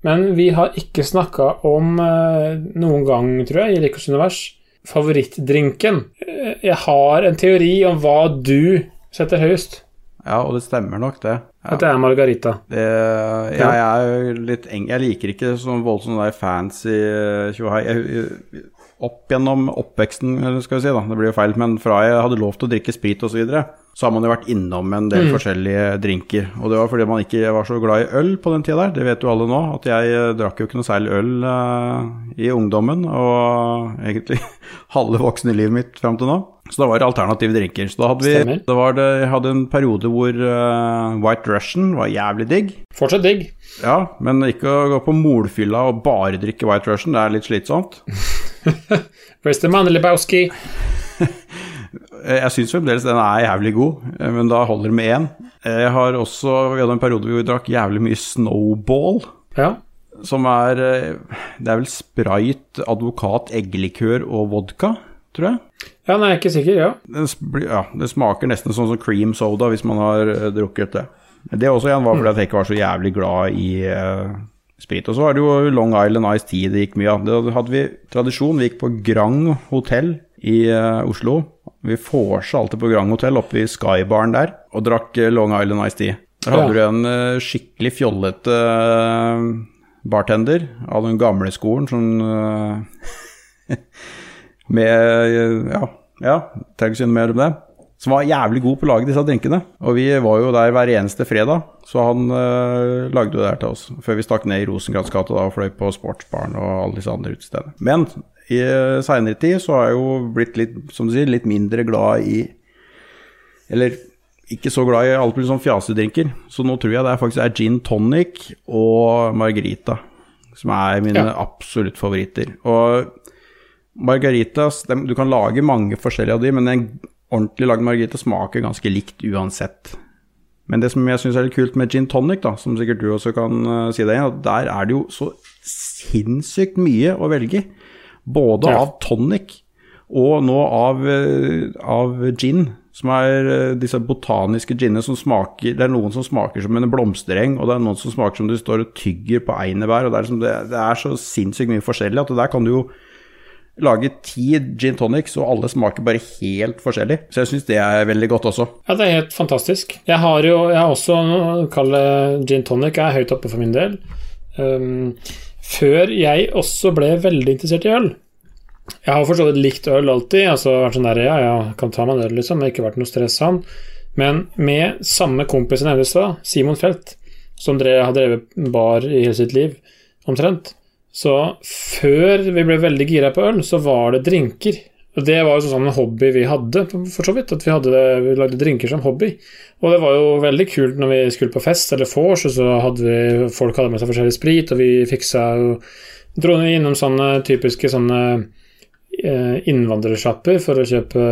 Men vi har ikke snakka om eh, noen gang, tror jeg, i Rikos univers, favorittdrinken. Eh, jeg har en teori om hva du setter høyest. Ja, og det stemmer nok, det. Ja. At det er margarita. Det, jeg er litt eng... Jeg liker ikke sånn voldsomt der fancy eh, tjohei. Opp gjennom oppveksten, skal vi si, da. Det blir jo feil, men fra jeg hadde lov til å drikke sprit osv., så, videre, så har man jo vært innom en del forskjellige drinker. Og det var fordi man ikke var så glad i øl på den tida der. Det vet jo alle nå, at jeg eh, drakk jo ikke noe særlig øl uh, i ungdommen, og egentlig halve voksne livet mitt fram til nå. Så da var det alternative drinker. Så da hadde vi Stemmer. det var det, Jeg hadde en periode hvor uh, White Russian var jævlig digg. Fortsatt digg. Ja, men ikke å gå på molfylla og bare drikke White Russian, det er litt slitsomt. The money, Lebowski? Jeg syns fremdeles den er jævlig god, eh, men da holder det med én. Eh, Jeg har også Vi hadde en periode hvor vi drakk jævlig mye Snowball. Ja. Som er eh, Det er vel sprayt, advokat, eggelikør og vodka, tror jeg. ja, nei, jeg er ikke sikker. Ja. Det, ja, det smaker nesten sånn som cream soda hvis man har eh, drukket det. Det også igjen var fordi at jeg ikke var så jævlig glad i eh, sprit. Og så var det jo Long Island Ice Tea det gikk mye av. Det hadde vi tradisjon. Vi gikk på Grand Hotel i eh, Oslo. Vi vorsa alltid på Grand Hotel oppe i Skybaren der og drakk eh, Long Island Ice Tea. Der hadde Ja. du en eh, skikkelig fjollete eh, bartender av den gamle skolen som eh, Med Ja, ja trenger ikke si noe mer om det. Som var jævlig god på å lage disse drinkene. Og vi var jo der hver eneste fredag, så han eh, lagde jo det her til oss. Før vi stakk ned i Rosenkrantz gate og fløy på Sportsbaren og alle disse andre utestedene. Men i uh, seinere tid så har jeg jo blitt litt, som du sier, litt mindre glad i Eller ikke så glad i alt mulig sånn fjasedrinker. Så nå tror jeg det er faktisk er gin tonic og margarita som er mine Ja. absolutt favoritter. Og margaritas dem- Du kan lage mange forskjellige av de, men en ordentlig lagd margarita smaker ganske likt uansett. Men det som jeg syns er litt kult med gin tonic, da, som sikkert du også kan eh, si deg igjen, at der er det jo så sinnssykt mye å velge i. Både Ja. av tonic og nå av, eh, av gin, som er eh, disse botaniske ginene som smaker Det er noen som smaker som en blomstereng, og det er noen som smaker som du står og tygger på einebær, og det er, liksom det, det er så sinnssykt mye forskjellig at der kan du jo lage ti gin tonics, og alle smaker bare helt forskjellig. Så jeg syns det er veldig godt også. ja, det er helt fantastisk. Jeg har jo jeg har også noe å kalle gin tonic er høyt oppe for min del. Um, før jeg også ble veldig interessert i øl. Jeg har for så vidt likt øl alltid. altså vært sånn der, ja, ja, kan ta meg en øl, liksom. Det har ikke vært noe stress, han. Men med samme kompis jeg nevnte i stad, Simon Felt, som drev, har drevet bar i hele sitt liv, omtrent. Så før vi ble veldig gira på øl, så var det drinker. Og det var jo sånn en hobby vi hadde, for så vidt. At vi, hadde vi lagde drinker som hobby. Og det var jo veldig kult når vi skulle på fest eller vors, og så hadde vi folk hadde med seg forskjellig sprit, og vi fiksa jo Dro innom sånne typiske sånne eh, innvandrersjapper for å kjøpe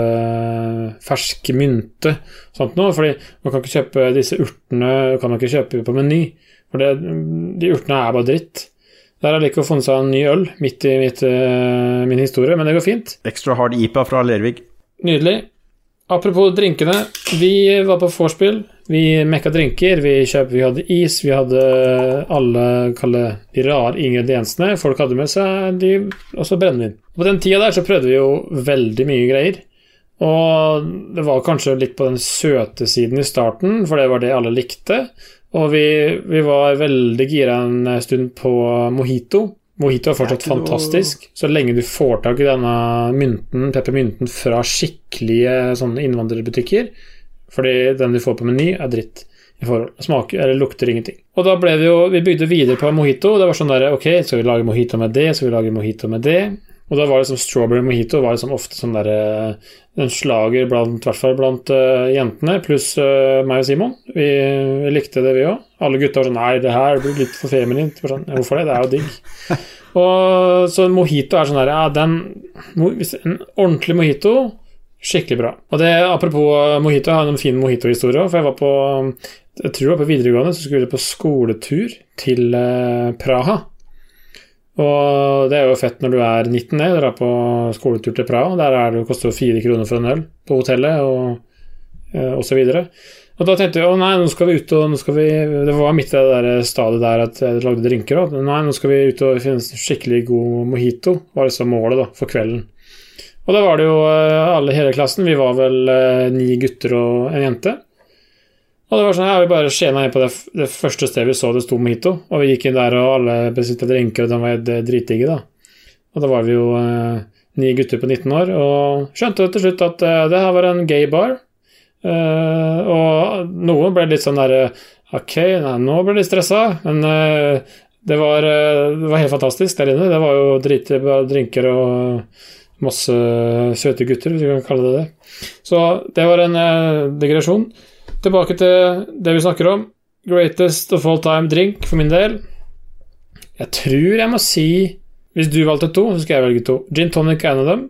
ferske fersk mynte og sånt noe. Fordi man kan ikke kjøpe disse urtene kan man ikke kjøpe på Meny. For det, de urtene er bare dritt. Der har Lico funnet seg en ny øl midt i mitt, eh, min historie, men det går fint. Extra hard IPA fra Lervig. Nydelig. Apropos drinkene. Vi var på vorspiel. Vi mekka drinker. Vi, kjøp, vi hadde is. Vi hadde alle kalle de rare ingrediensene. Folk hadde med seg de, også brennevin. På den tida der så prøvde vi jo veldig mye greier. Og det var kanskje litt på den søte siden i starten, for det var det alle likte. Og vi, vi var veldig gira en stund på mojito. Mojito er fortsatt fantastisk, så lenge du får tak i denne mynten, peppermynten fra skikkelige sånne innvandrerbutikker. Fordi den du får på Meny, er dritt. I. Smaker, eller lukter ingenting. Og da ble vi jo Vi bygde videre på mojito. Det var sånn der Ok, skal vi lage mojito med det? Skal vi lage mojito med det? Og da var liksom strawberry mojito var liksom ofte sånn der eh, En slager blant, hvert fall blant uh, jentene, pluss uh, meg og Simon. Vi, vi likte det, vi òg. Alle gutta var sånn Nei, det her blir litt for feminint. Sånn, «Ja, Hvorfor det? Det er jo digg. Og så en mojito er sånn der Ja, den En ordentlig mojito, skikkelig bra. Og det, apropos mojito, jeg har en fin mojito-historie òg, for jeg var på Jeg tror jeg var på videregående, så skulle vi på skoletur til Praha. Og det er jo fett når du er 19 år, drar på skoletur til Praha. Der er det, koster det fire kroner for en øl på hotellet, og, eh, og så videre. Og da tenkte jeg å nei, nå skal vi ut og nå skal vi Det var midt i det der stadiet der at jeg lagde drinker òg. Nei, nå skal vi ut og finne en skikkelig god mojito, var liksom målet da, for kvelden. Og da var det jo eh, alle hele klassen. Vi var vel eh, ni gutter og en jente. Og det var sånn, ja, Vi bare skjena inn på det, det første stedet vi så det sto mojito. Og vi gikk inn der, og alle bestilte drinker, og de var helt, eh, dritdigge, da. Og da var vi jo eh, ni gutter på 19 år, og skjønte til slutt at eh, det her var en gay bar. Eh, og noen ble litt sånn derre Ok, nei, nå ble de stressa, men eh, det, var, eh, det var helt fantastisk der inne. Det var jo dritbra drinker og masse søte gutter, hvis vi kan kalle det det. Så det var en eh, digresjon. Tilbake til det vi snakker om. Greatest of all time drink for min del. Jeg tror jeg må si Hvis du valgte to, så skal jeg velge to. Gin tonic er en av dem,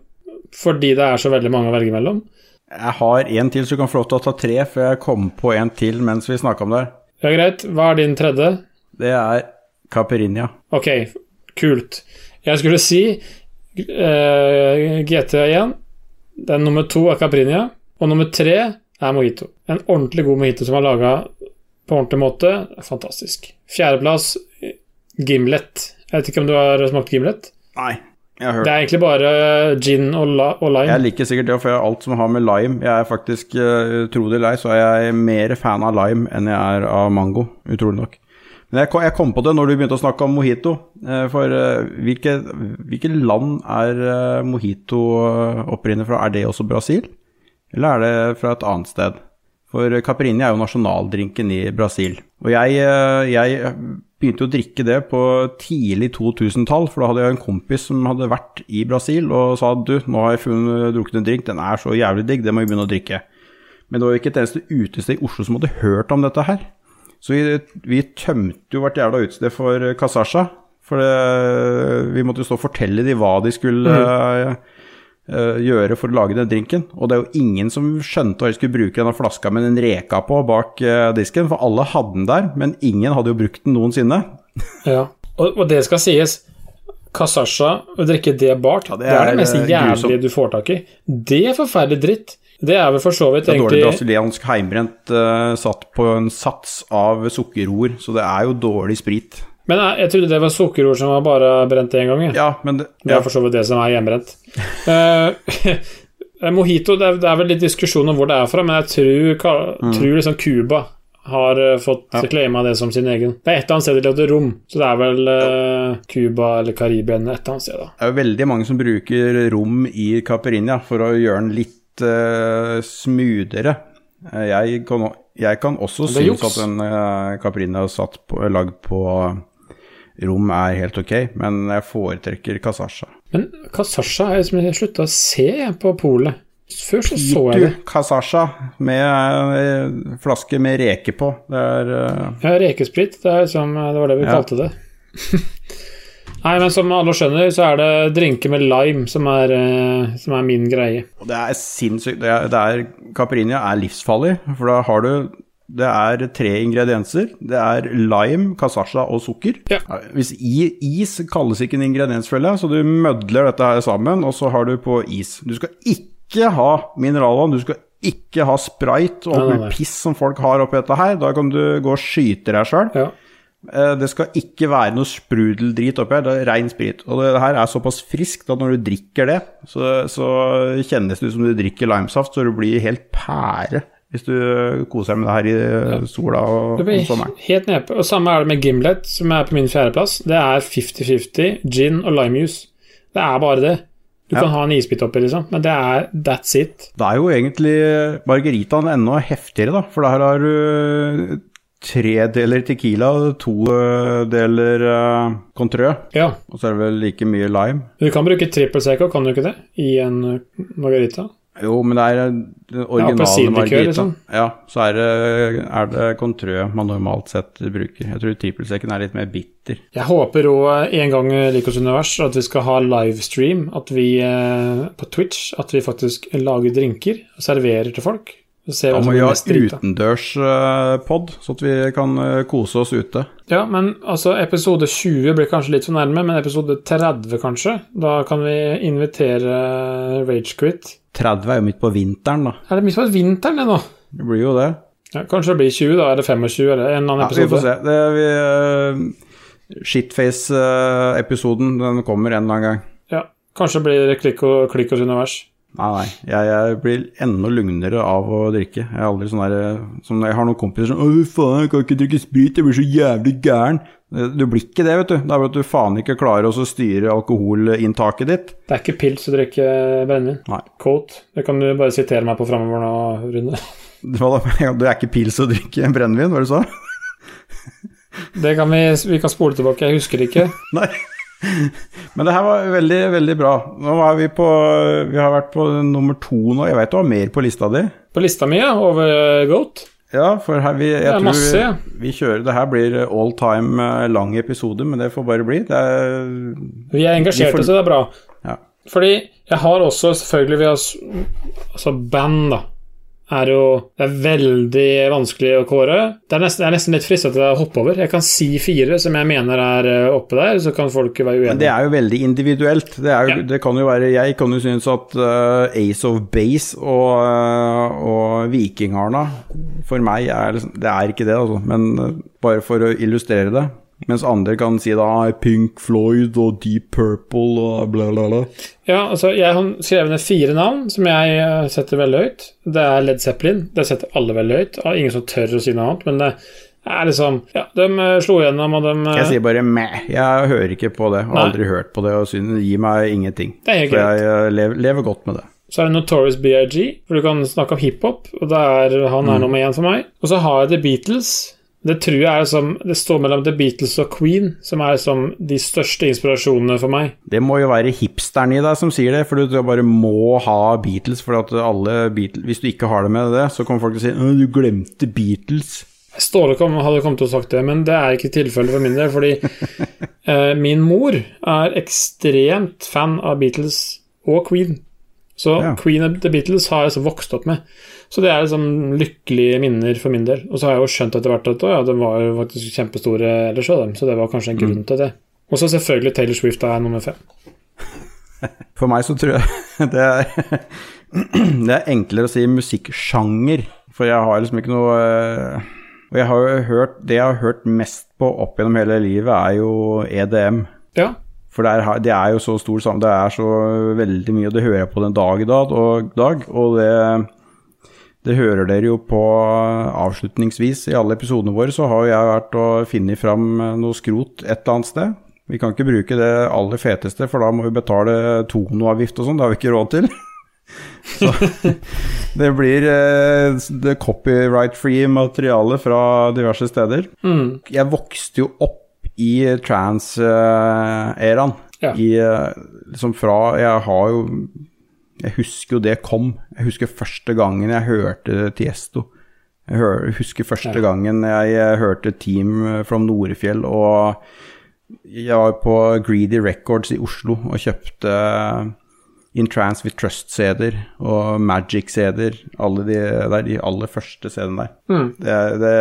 fordi det er så veldig mange å velge mellom. Jeg har en til, så du kan få lov til å ta tre, før jeg kommer på en til mens vi snakker om det. Ja, greit. Hva er din tredje? Det er Caperinia. Ok, kult. Jeg skulle si uh, GT1. Den nummer to er Caprinia. Og nummer tre er Mojito. En ordentlig god mojito som er laga på ordentlig måte. Fantastisk. Fjerdeplass Gimlet. Jeg vet ikke om du har smakt Gimlet? Nei, jeg har hørt Det er egentlig bare gin og, og lime. Jeg liker sikkert det, for jeg har alt som har med lime. Jeg er faktisk, uh, tro det eller ei, så er jeg mer fan av lime enn jeg er av mango, utrolig nok. Men jeg kom, jeg kom på det når du begynte å snakke om mojito. eh, For hvilket hvilke, land er mojito opprinnelig fra? Er det også Brasil? Eller er det fra et annet sted? For Caprini er jo nasjonaldrinken i Brasil. Og jeg, eh, jeg begynte å drikke det på tidlig 2000-tall, for da hadde jeg en kompis som hadde vært i Brasil og sa du, nå har jeg funnet, drukket en drink, den er så jævlig digg, det må jeg begynne å drikke. Men det var jo ikke et eneste utested i Oslo som hadde hørt om dette her. Så vi, vi tømte jo hvert jævla utested for Kasasha. For det, vi måtte jo stå og fortelle dem hva de skulle mm. eh, gjøre for å lage den drinken. Og det er jo ingen som skjønte hva de skulle bruke denne flaska med den reka på bak eh, disken, for alle hadde den der, men ingen hadde jo brukt den noensinne. Ja. Og, og det skal sies. Kasasha, å drikke det bart, Ja, det det, er er, det mest eh, jævlige du får tak i. Det er forferdelig dritt. Det er vel for så vidt er dårlig egentlig brasiliansk heimbrent uh, satt på en sats av sukkerroer, så det er jo dårlig sprit. Men jeg, jeg trodde det var sukkerord som var bare brent én gang. jeg. Ja, men det, Det er for så vidt det som er hjemmebrent. uh, Mojito, det er, det er vel litt diskusjon om hvor det er fra, men jeg tror, ka- tror liksom Cuba har eh, fått Mm. Ja. claima det som sin egen. Det er et eller annet sted de lagde rom, så det er vel eh, uh, eller Karibia et eller annet sted, da. det er jo veldig mange som bruker rom i Caperinia for å gjøre den litt uh, smoothere. Jeg kan, jeg kan også synes at en uh, caipirinha er lagd på rom er helt ok, men jeg foretrekker Kasasja. Men Kasasja har jeg slutta å se på polet. Før så så jeg det. Kasasja med eh, flaske med reke på. Det er uh... Ja, rekesprit, det, er som, det var det vi Ja. kalte det. Nei, men som alle skjønner, så er det drinker med lime som er, eh, som er min greie. Og det er sinnssykt. Det er, det er, Caipirinha er livsfarlig, for da har du Det er tre ingredienser. Det er lime, kasasha og sukker. Ja. Hvis i, is kalles ikke en ingrediens, føler jeg, så du mødler dette her sammen, og så har du på is. Du skal ikke ha mineralvann, du skal ikke ha sprite og nei. piss som folk har oppi dette her. Da kan du gå og skyte deg sjøl. Ja. Eh, Det skal ikke være noe sprudeldrit oppi her, det er rein sprit. Og det her er såpass friskt at når du drikker det, så, så kjennes det ut som du drikker limesaft, så du blir helt pære hvis du koser deg med det her i sola og, om blir sommeren. helt nedpå. Og samme er det med Gimlet, som er på min fjerdeplass. Det er 50-50 gin og limejuice. Det er bare det. Du Ja. kan ha en isbit oppi, liksom, men det er that's it. Det er jo egentlig margaritaen enda heftigere, da, for der har du tre deler tequila, to eh, deler uh, Contrø, Ja. og så er det vel like mye lime. Du kan bruke trippel seco, kan du ikke det? I en eh, margarita? Jo, men det er den originale ja, margarita. liksom. Ja, så er det, er det kontrø man normalt sett bruker. Jeg tror trippelsekken er litt mer bitter. Jeg håper òg en gang Likos univers at vi skal ha livestream at vi, eh, på Twitch. At vi faktisk lager drinker og serverer til folk. Da må vi ha utendørspod, så at vi kan eh, kose oss ute. Ja, men altså, episode 20 blir kanskje litt for nærme, men episode 30 kanskje? Da kan vi invitere Ragequit. 30 er jo midt på vinteren, da. Er det midt på vinteren det nå? Det blir jo det. Ja, kanskje det blir 20, da, Er det 25, eller en annen Ja, vi får se. Det, vi, uh, Shitface-episoden, den kommer en eller annen gang. Ja, kanskje blir det og, klikk hos univers. Nei, nei. Jeg, jeg blir enda lugnere av å drikke. Jeg er aldri sånn der som Jeg har noen kompiser som 'Å, faen, jeg kan ikke drikke sprit, jeg blir så jævlig gæren'. Du blir ikke det, vet du. Det er bare at du faen ikke klarer å styre alkoholinntaket ditt. Det er ikke pils å drikke brennevin. Quote. Det kan du bare sitere meg på framover nå, Rune. Det er ikke pils å drikke brennevin, hva du sa? Det kan vi, vi kan spole tilbake, jeg husker det ikke. Nei. Men det her var veldig, veldig bra. Nå er vi på Vi har vært på nummer to nå. Jeg vet du har mer på lista di. På lista mi, ja, over Goat. Ja, for her vi, jeg tror masse, ja. vi kjører Det her blir all time eh, lang episode, men det får bare bli. Det er Vi er engasjerte, Vi får- så det er bra. Ja. Fordi jeg har også selvfølgelig vi har, Altså, band, da. Er jo Det er veldig vanskelig å kåre. Det er nesten, det er nesten litt fristende til å hoppe over. Jeg kan si fire som jeg mener er eh, oppe der, så kan folk være uenige. Men det er jo veldig individuelt. Det, jo, Ja. det kan jo være Jeg kan jo synes at uh, Ace of Base og, uh, og Vikingarna for meg er liksom Det er ikke det, altså. Men uh, bare for å illustrere det. Mens andre kan si da Pink Floyd og Deep Purple og bla, bla, bla. Ja, altså, jeg har skrevet ned fire navn som jeg eh, setter veldig høyt. Det er Led Zeppelin. Det setter alle veldig høyt. Ingen som tør å si noe annet, men det er liksom Ja, de eh, slo gjennom, og de eh, Jeg sier bare meh. Jeg hører ikke på det. Har aldri hørt på det og synes det gir meg ingenting. Det er Så jeg lever, lever godt med det. Så er det Notorious BIG, hvor du kan snakke om hiphop, og er, han Mm. er nummer én for meg. Og så har jeg The Beatles. Det tror jeg er som Det står mellom The Beatles og Queen, som er som de største inspirasjonene for meg. Det må jo være hipsteren i deg som sier det, for du bare må ha Beatles. For Beatles, Hvis du ikke har det med det, så kommer folk til å si «Å, 'du glemte Beatles'. Ståle kom, hadde kommet til å sagt det, men det er ikke tilfellet for min del, fordi eh, min mor er ekstremt fan av Beatles og Queen. Så Ja. Queen og The Beatles har jeg så vokst opp med. Så det er liksom lykkelige minner for min del. Og så har jeg jo skjønt etter hvert at å, ja, de var jo faktisk kjempestore ellers òg. Så det var kanskje en grunn til det. Og så selvfølgelig Taylor Swift er nummer fem. For meg så tror jeg det er, det er enklere å si musikksjanger, for jeg har liksom ikke noe eh, Og jeg har jo hørt Det jeg har hørt mest på opp gjennom hele livet, er jo EDM. Ja. For det er, det er jo så stor sammen, det er så veldig mye, og det hører jeg på den dag i dag, og, dag, og det, det hører dere jo på avslutningsvis i alle episodene våre, så har jeg vært og funnet fram noe skrot et eller annet sted. Vi kan ikke bruke det aller feteste, for da må vi betale tonoavgift og sånn, det har vi ikke råd til. Så det blir eh, det copyright-free materiale fra diverse steder. Mm. Jeg vokste jo opp i trans-æraen. Ja. I eh, liksom fra Jeg har jo Jeg husker jo det kom. Jeg husker første gangen jeg hørte Tiesto. Jeg husker første gangen jeg eh, hørte Team from Norefjell, og jeg var på Greedy Records i Oslo og kjøpte In Trance With Trust-CD-er og Magic-CD-er. Alle de der, de aller første CD-ene der. Mm. Det, det,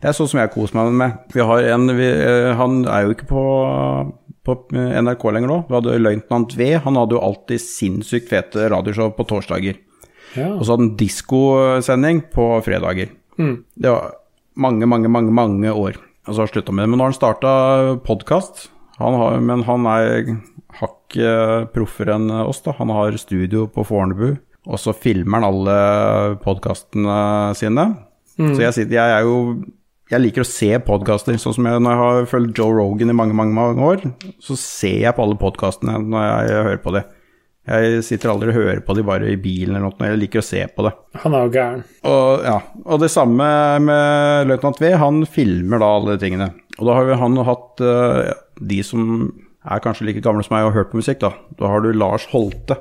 det er sånn som jeg koser meg med. Vi har en vi, eh, Han er jo ikke på, på NRK lenger nå. Vi hadde Løytnant V. Han hadde jo alltid sinnssykt fete radioshow på torsdager. ja. Og så hadde han diskosending på fredager. Mm. Det var mange, mange, mange mange år. Og så har han slutta med det. Men nå har han starta podkast. Men han er hakket proffere enn oss, da. Han har studio på Fornebu, og så filmer han alle podkastene sine. Så jeg, sitter, jeg er jo jeg liker å se podkaster, sånn som jeg, når jeg har fulgt Joe Rogan i mange, mange, mange år. Så ser jeg på alle podkastene når jeg hører på det. Jeg sitter aldri og hører på de bare i bilen eller noe, jeg liker å se på det. Han er jo gæren. Og, ja, og det samme med løytnant V, han filmer da alle de tingene. Og da har vi han hatt uh, de som er kanskje like gamle som meg og har hørt på musikk, da. Da har du Lars Holte,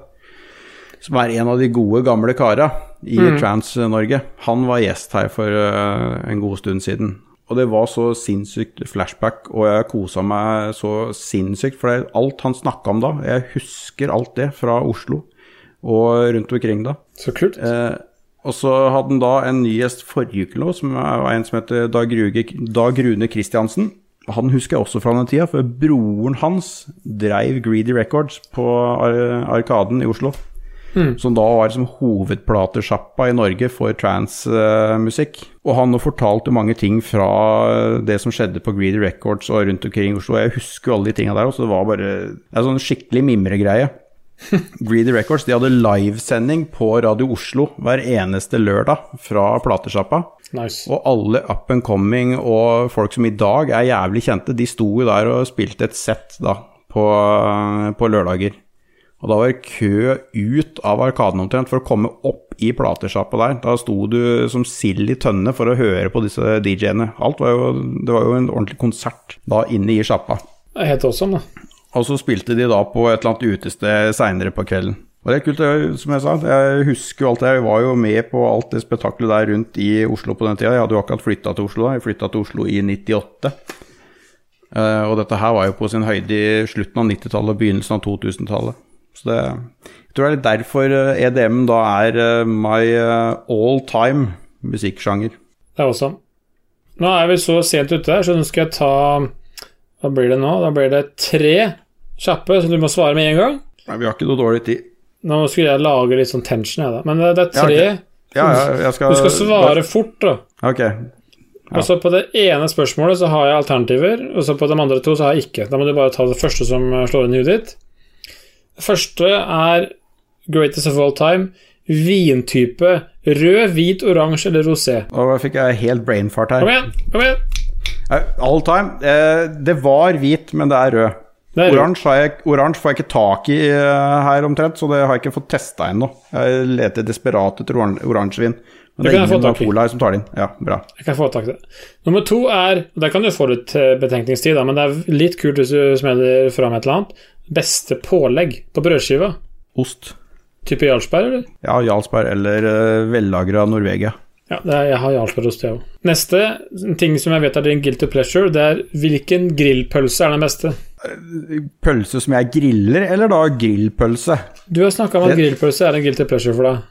som er en av de gode, gamle kara i Trans-Norge, han var gjest her for eh, en god stund siden. Og det var så sinnssykt flashback, og jeg kosa meg så sinnssykt. For alt han snakka om da, jeg husker alt det fra Oslo og rundt omkring da. Så kult. Eh, og så hadde han da en ny gjest forrige uke nå, som var en som heter Dag, Ruge, Dag Rune Kristiansen. Han husker jeg også fra den tida, for broren hans dreiv Greedy Records på Arkaden i Oslo. Som da var som hovedplatesjappa i Norge for transmusikk. og han har fortalt mange ting fra det som skjedde på Greedy Records og rundt omkring i Oslo. Jeg husker jo alle de tinga der, så det var bare det er sånn skikkelig mimregreie. Greedy Records de hadde livesending på Radio Oslo hver eneste lørdag fra platesjappa. Nice. Og alle up and coming og folk som i dag er jævlig kjente, de sto jo der og spilte et sett da på, på lørdager. Og da var det kø ut av Arkaden omtrent for å komme opp i platesjappa der. Da sto du som sild i tønne for å høre på disse DJ-ene. Alt var jo, det var jo en ordentlig konsert da inne i sjappa. Helt awesome, da. Og så spilte de da på et eller annet utested seinere på kvelden. Og det er kult, som jeg sa. Jeg husker jo alt det. Jeg var jo med på alt det spetakkelet der rundt i Oslo på den tida. Jeg hadde jo akkurat flytta til Oslo da. Jeg flytta til Oslo i 98. Eh, og dette her var jo på sin høyde i slutten av 90-tallet og begynnelsen av 2000-tallet. Så det Jeg tror det er litt derfor eh, EDM da er eh, my eh, all time musikksjanger. Det er awesome. Nå er vi så sent ute her, så nå skal jeg ta Hva blir det nå? Da blir det tre kjappe, så du må svare med en gang. Nei, vi har ikke noe dårlig tid. Nå skulle jeg lage litt sånn tension, jeg, da. Men det det er Ja, tre. Ja, ja, jeg skal Du skal svare fort, da. Ok. Og så på det ene spørsmålet så har jeg alternativer, og så på de andre to så har jeg ikke. Da må du bare ta det første som slår inn i huet ditt. Første er greatest of all time. Vintype rød, hvit, oransje eller rosé. Og da fikk jeg helt brainfart her. Kom igjen! Kom igjen! All time. Eh, det var hvit, men det er rød. Oransje, jeg, oransje får jeg ikke tak i eh, her omtrent, så det har jeg ikke fått testa ennå. Jeg leter desperat etter oransjevin. Men Det det er kan jeg få ingen av. Cola her som tar det inn. Ja, bra. Jeg kan få tak i det. Nummer to er Der kan du få litt eh, betenkningstid, men det er litt kult hvis du smeller fram et eller annet. Beste pålegg på brødskiva. Ost. Type Jarlsberg, eller? Ja, Jarlsberg eller uh, vellagra Norvegia. Ja, det er, jeg har Jarlsbergost, jeg òg. Neste ting som jeg vet er din guilty pleasure, det er hvilken grillpølse er den beste? Pølse som jeg griller, eller da grillpølse? Du har snakka om at Det- grillpølse er en guilty pleasure for deg.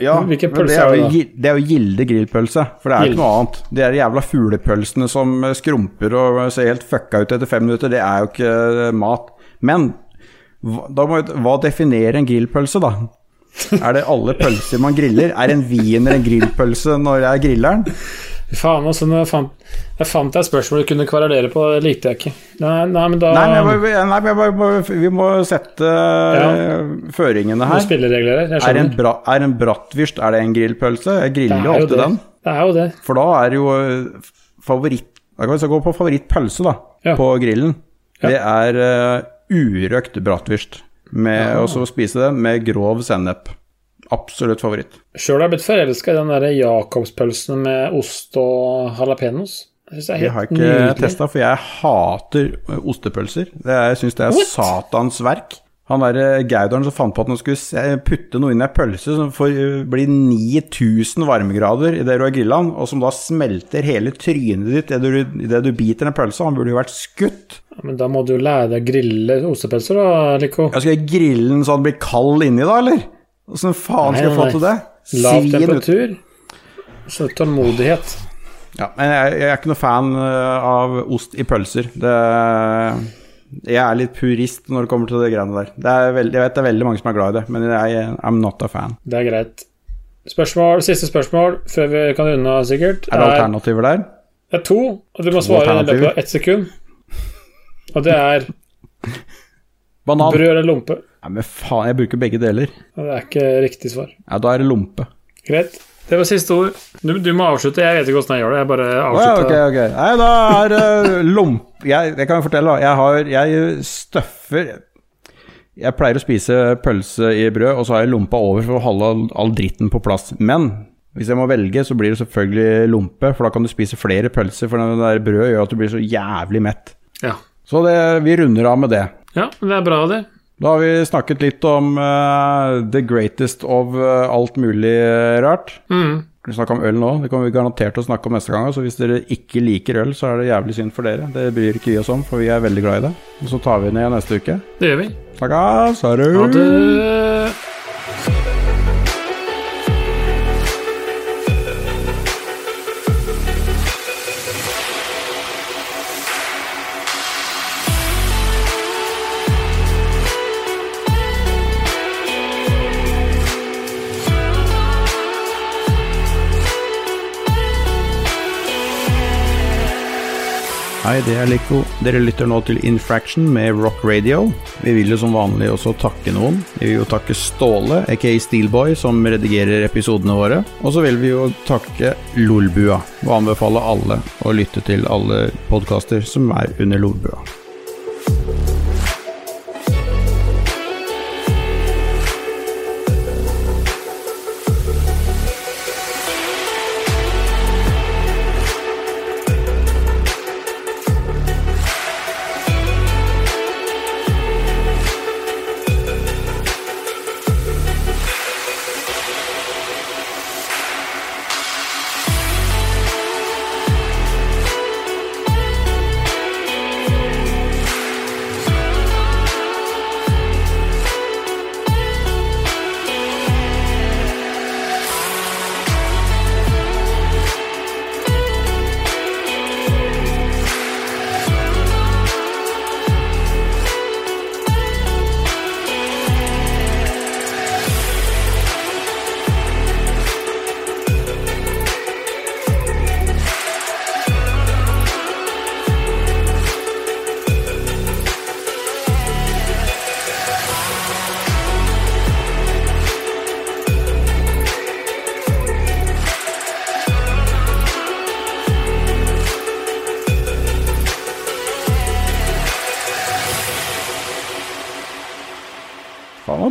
Ja, men det er det jo? Det er jo Gilde grillpølse, for det er jo ikke noe annet. De jævla fuglepølsene som skrumper og ser helt fucka ut etter fem minutter, det er jo ikke eh, mat. Men da må, hva definerer en grillpølse, da? Er det alle pølser man griller? Er en wiener en grillpølse når jeg griller den? Faen, altså, jeg fant, jeg fant et spørsmål du kunne kverulere på, det likte jeg ikke. Nei, nei men da Nei, men jeg, nei, men jeg vi må sette ja. føringene her. spilleregler her. Er en, bra, er en bratwurst er det en grillpølse? Jeg griller er jo alltid det. den. Det er jo det. For da er det jo eh, favoritt Da kan vi gå på favorittpølse, da, Ja. på grillen. Ja. Det er uh, urøkt bratwurst. Med, Og så spise det med grov sennep. Absolutt favoritt. Sjøl har jeg blitt forelska i den der Jacobspølsen med ost og jalapeños. Det Det har jeg ikke testa, for jeg hater ostepølser. Det jeg syns det er What? satans verk. Han derre Gaudaren som fant på at han skulle putte noe inn i ei pølse som får eh, bli 9000 varmegrader idet du har grilla den, og som da smelter hele trynet ditt idet du, i det du biter den pølsa. Han burde jo vært skutt. Ja, Men da må du jo lære deg å grille ostepølser, da, Lico. Ja, skal jeg grille den så den blir kald inni, da, eller? Åssen faen skal jeg få til det? Lav temperatur. Så tålmodighet. Ja, men jeg, jeg er ikke noe fan eh, av ost i pølser. Det, jeg er litt purist når det kommer til det greiene der. Det er veld, jeg vet det er veldig mange som er glad i det, men jeg I'm not a fan. Det er greit. Spørsmål, Siste spørsmål før vi kan runde av, sikkert. Er det alternativer der? det er to, og du må svare i løpet av ett sekund. Og det er Banan. brød eller lompe. Nei, men faen, jeg bruker begge deler. Og det er ikke riktig svar. Ja, da er det lompe. Greit. Det var siste ord. Du, du må avslutte. Jeg vet ikke åssen jeg gjør det. Jeg bare avslutter. Okay, ok. Nei, da er det lomp... Jeg, jeg kan jo fortelle, da. Jeg har Jeg støffer Jeg pleier å spise pølse i brød, og så har jeg lompa over for å holde all, all dritten på plass. Men hvis jeg må velge, så blir det selvfølgelig lompe, for da kan du spise flere pølser, for det der brødet gjør at du blir så jævlig mett. Ja. Så det, vi runder av med det. ja, det er bra, det. Da har vi snakket litt om uh, the greatest of uh, alt mulig rart. Mm. Vi snakker om øl nå, det kommer vi garantert til å snakke om neste gang. Så hvis dere ikke liker øl, så er det jævlig synd for dere. Det bryr ikke vi oss om, for vi er veldig glad i det. Og så tar vi igjen neste uke. Det gjør vi. Snakkes! Ha det! Ha det. Hei, det er Lico. Dere lytter nå til Infraction med Rock Radio. Vi vil jo som vanlig også takke noen. Vi vil jo takke Ståle, aka Steelboy, som redigerer episodene våre. Og så vil vi jo takke Lolbua, og anbefale alle å lytte til alle podkaster som er under Lolbua.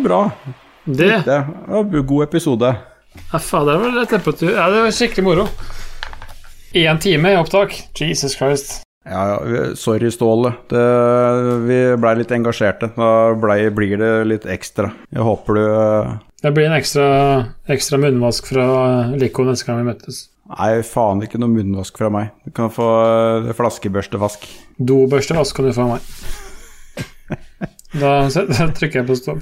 Bra. Det Det var en god episode. Ja, fader, det var temperatur. Ja, det var skikkelig moro. Én time i opptak. Jesus Christ. Ja, sorry, Ståle. Det, vi blei litt engasjerte. Da ble, blir det litt ekstra. Jeg håper du eh, Det blir en ekstra, ekstra munnvask fra Lico neste gang vi møtes. Nei, faen ikke noe munnvask fra meg. Du kan få eh, flaskebørstevask. Dobørstevask kan du få av meg. Da trykker jeg på stopp.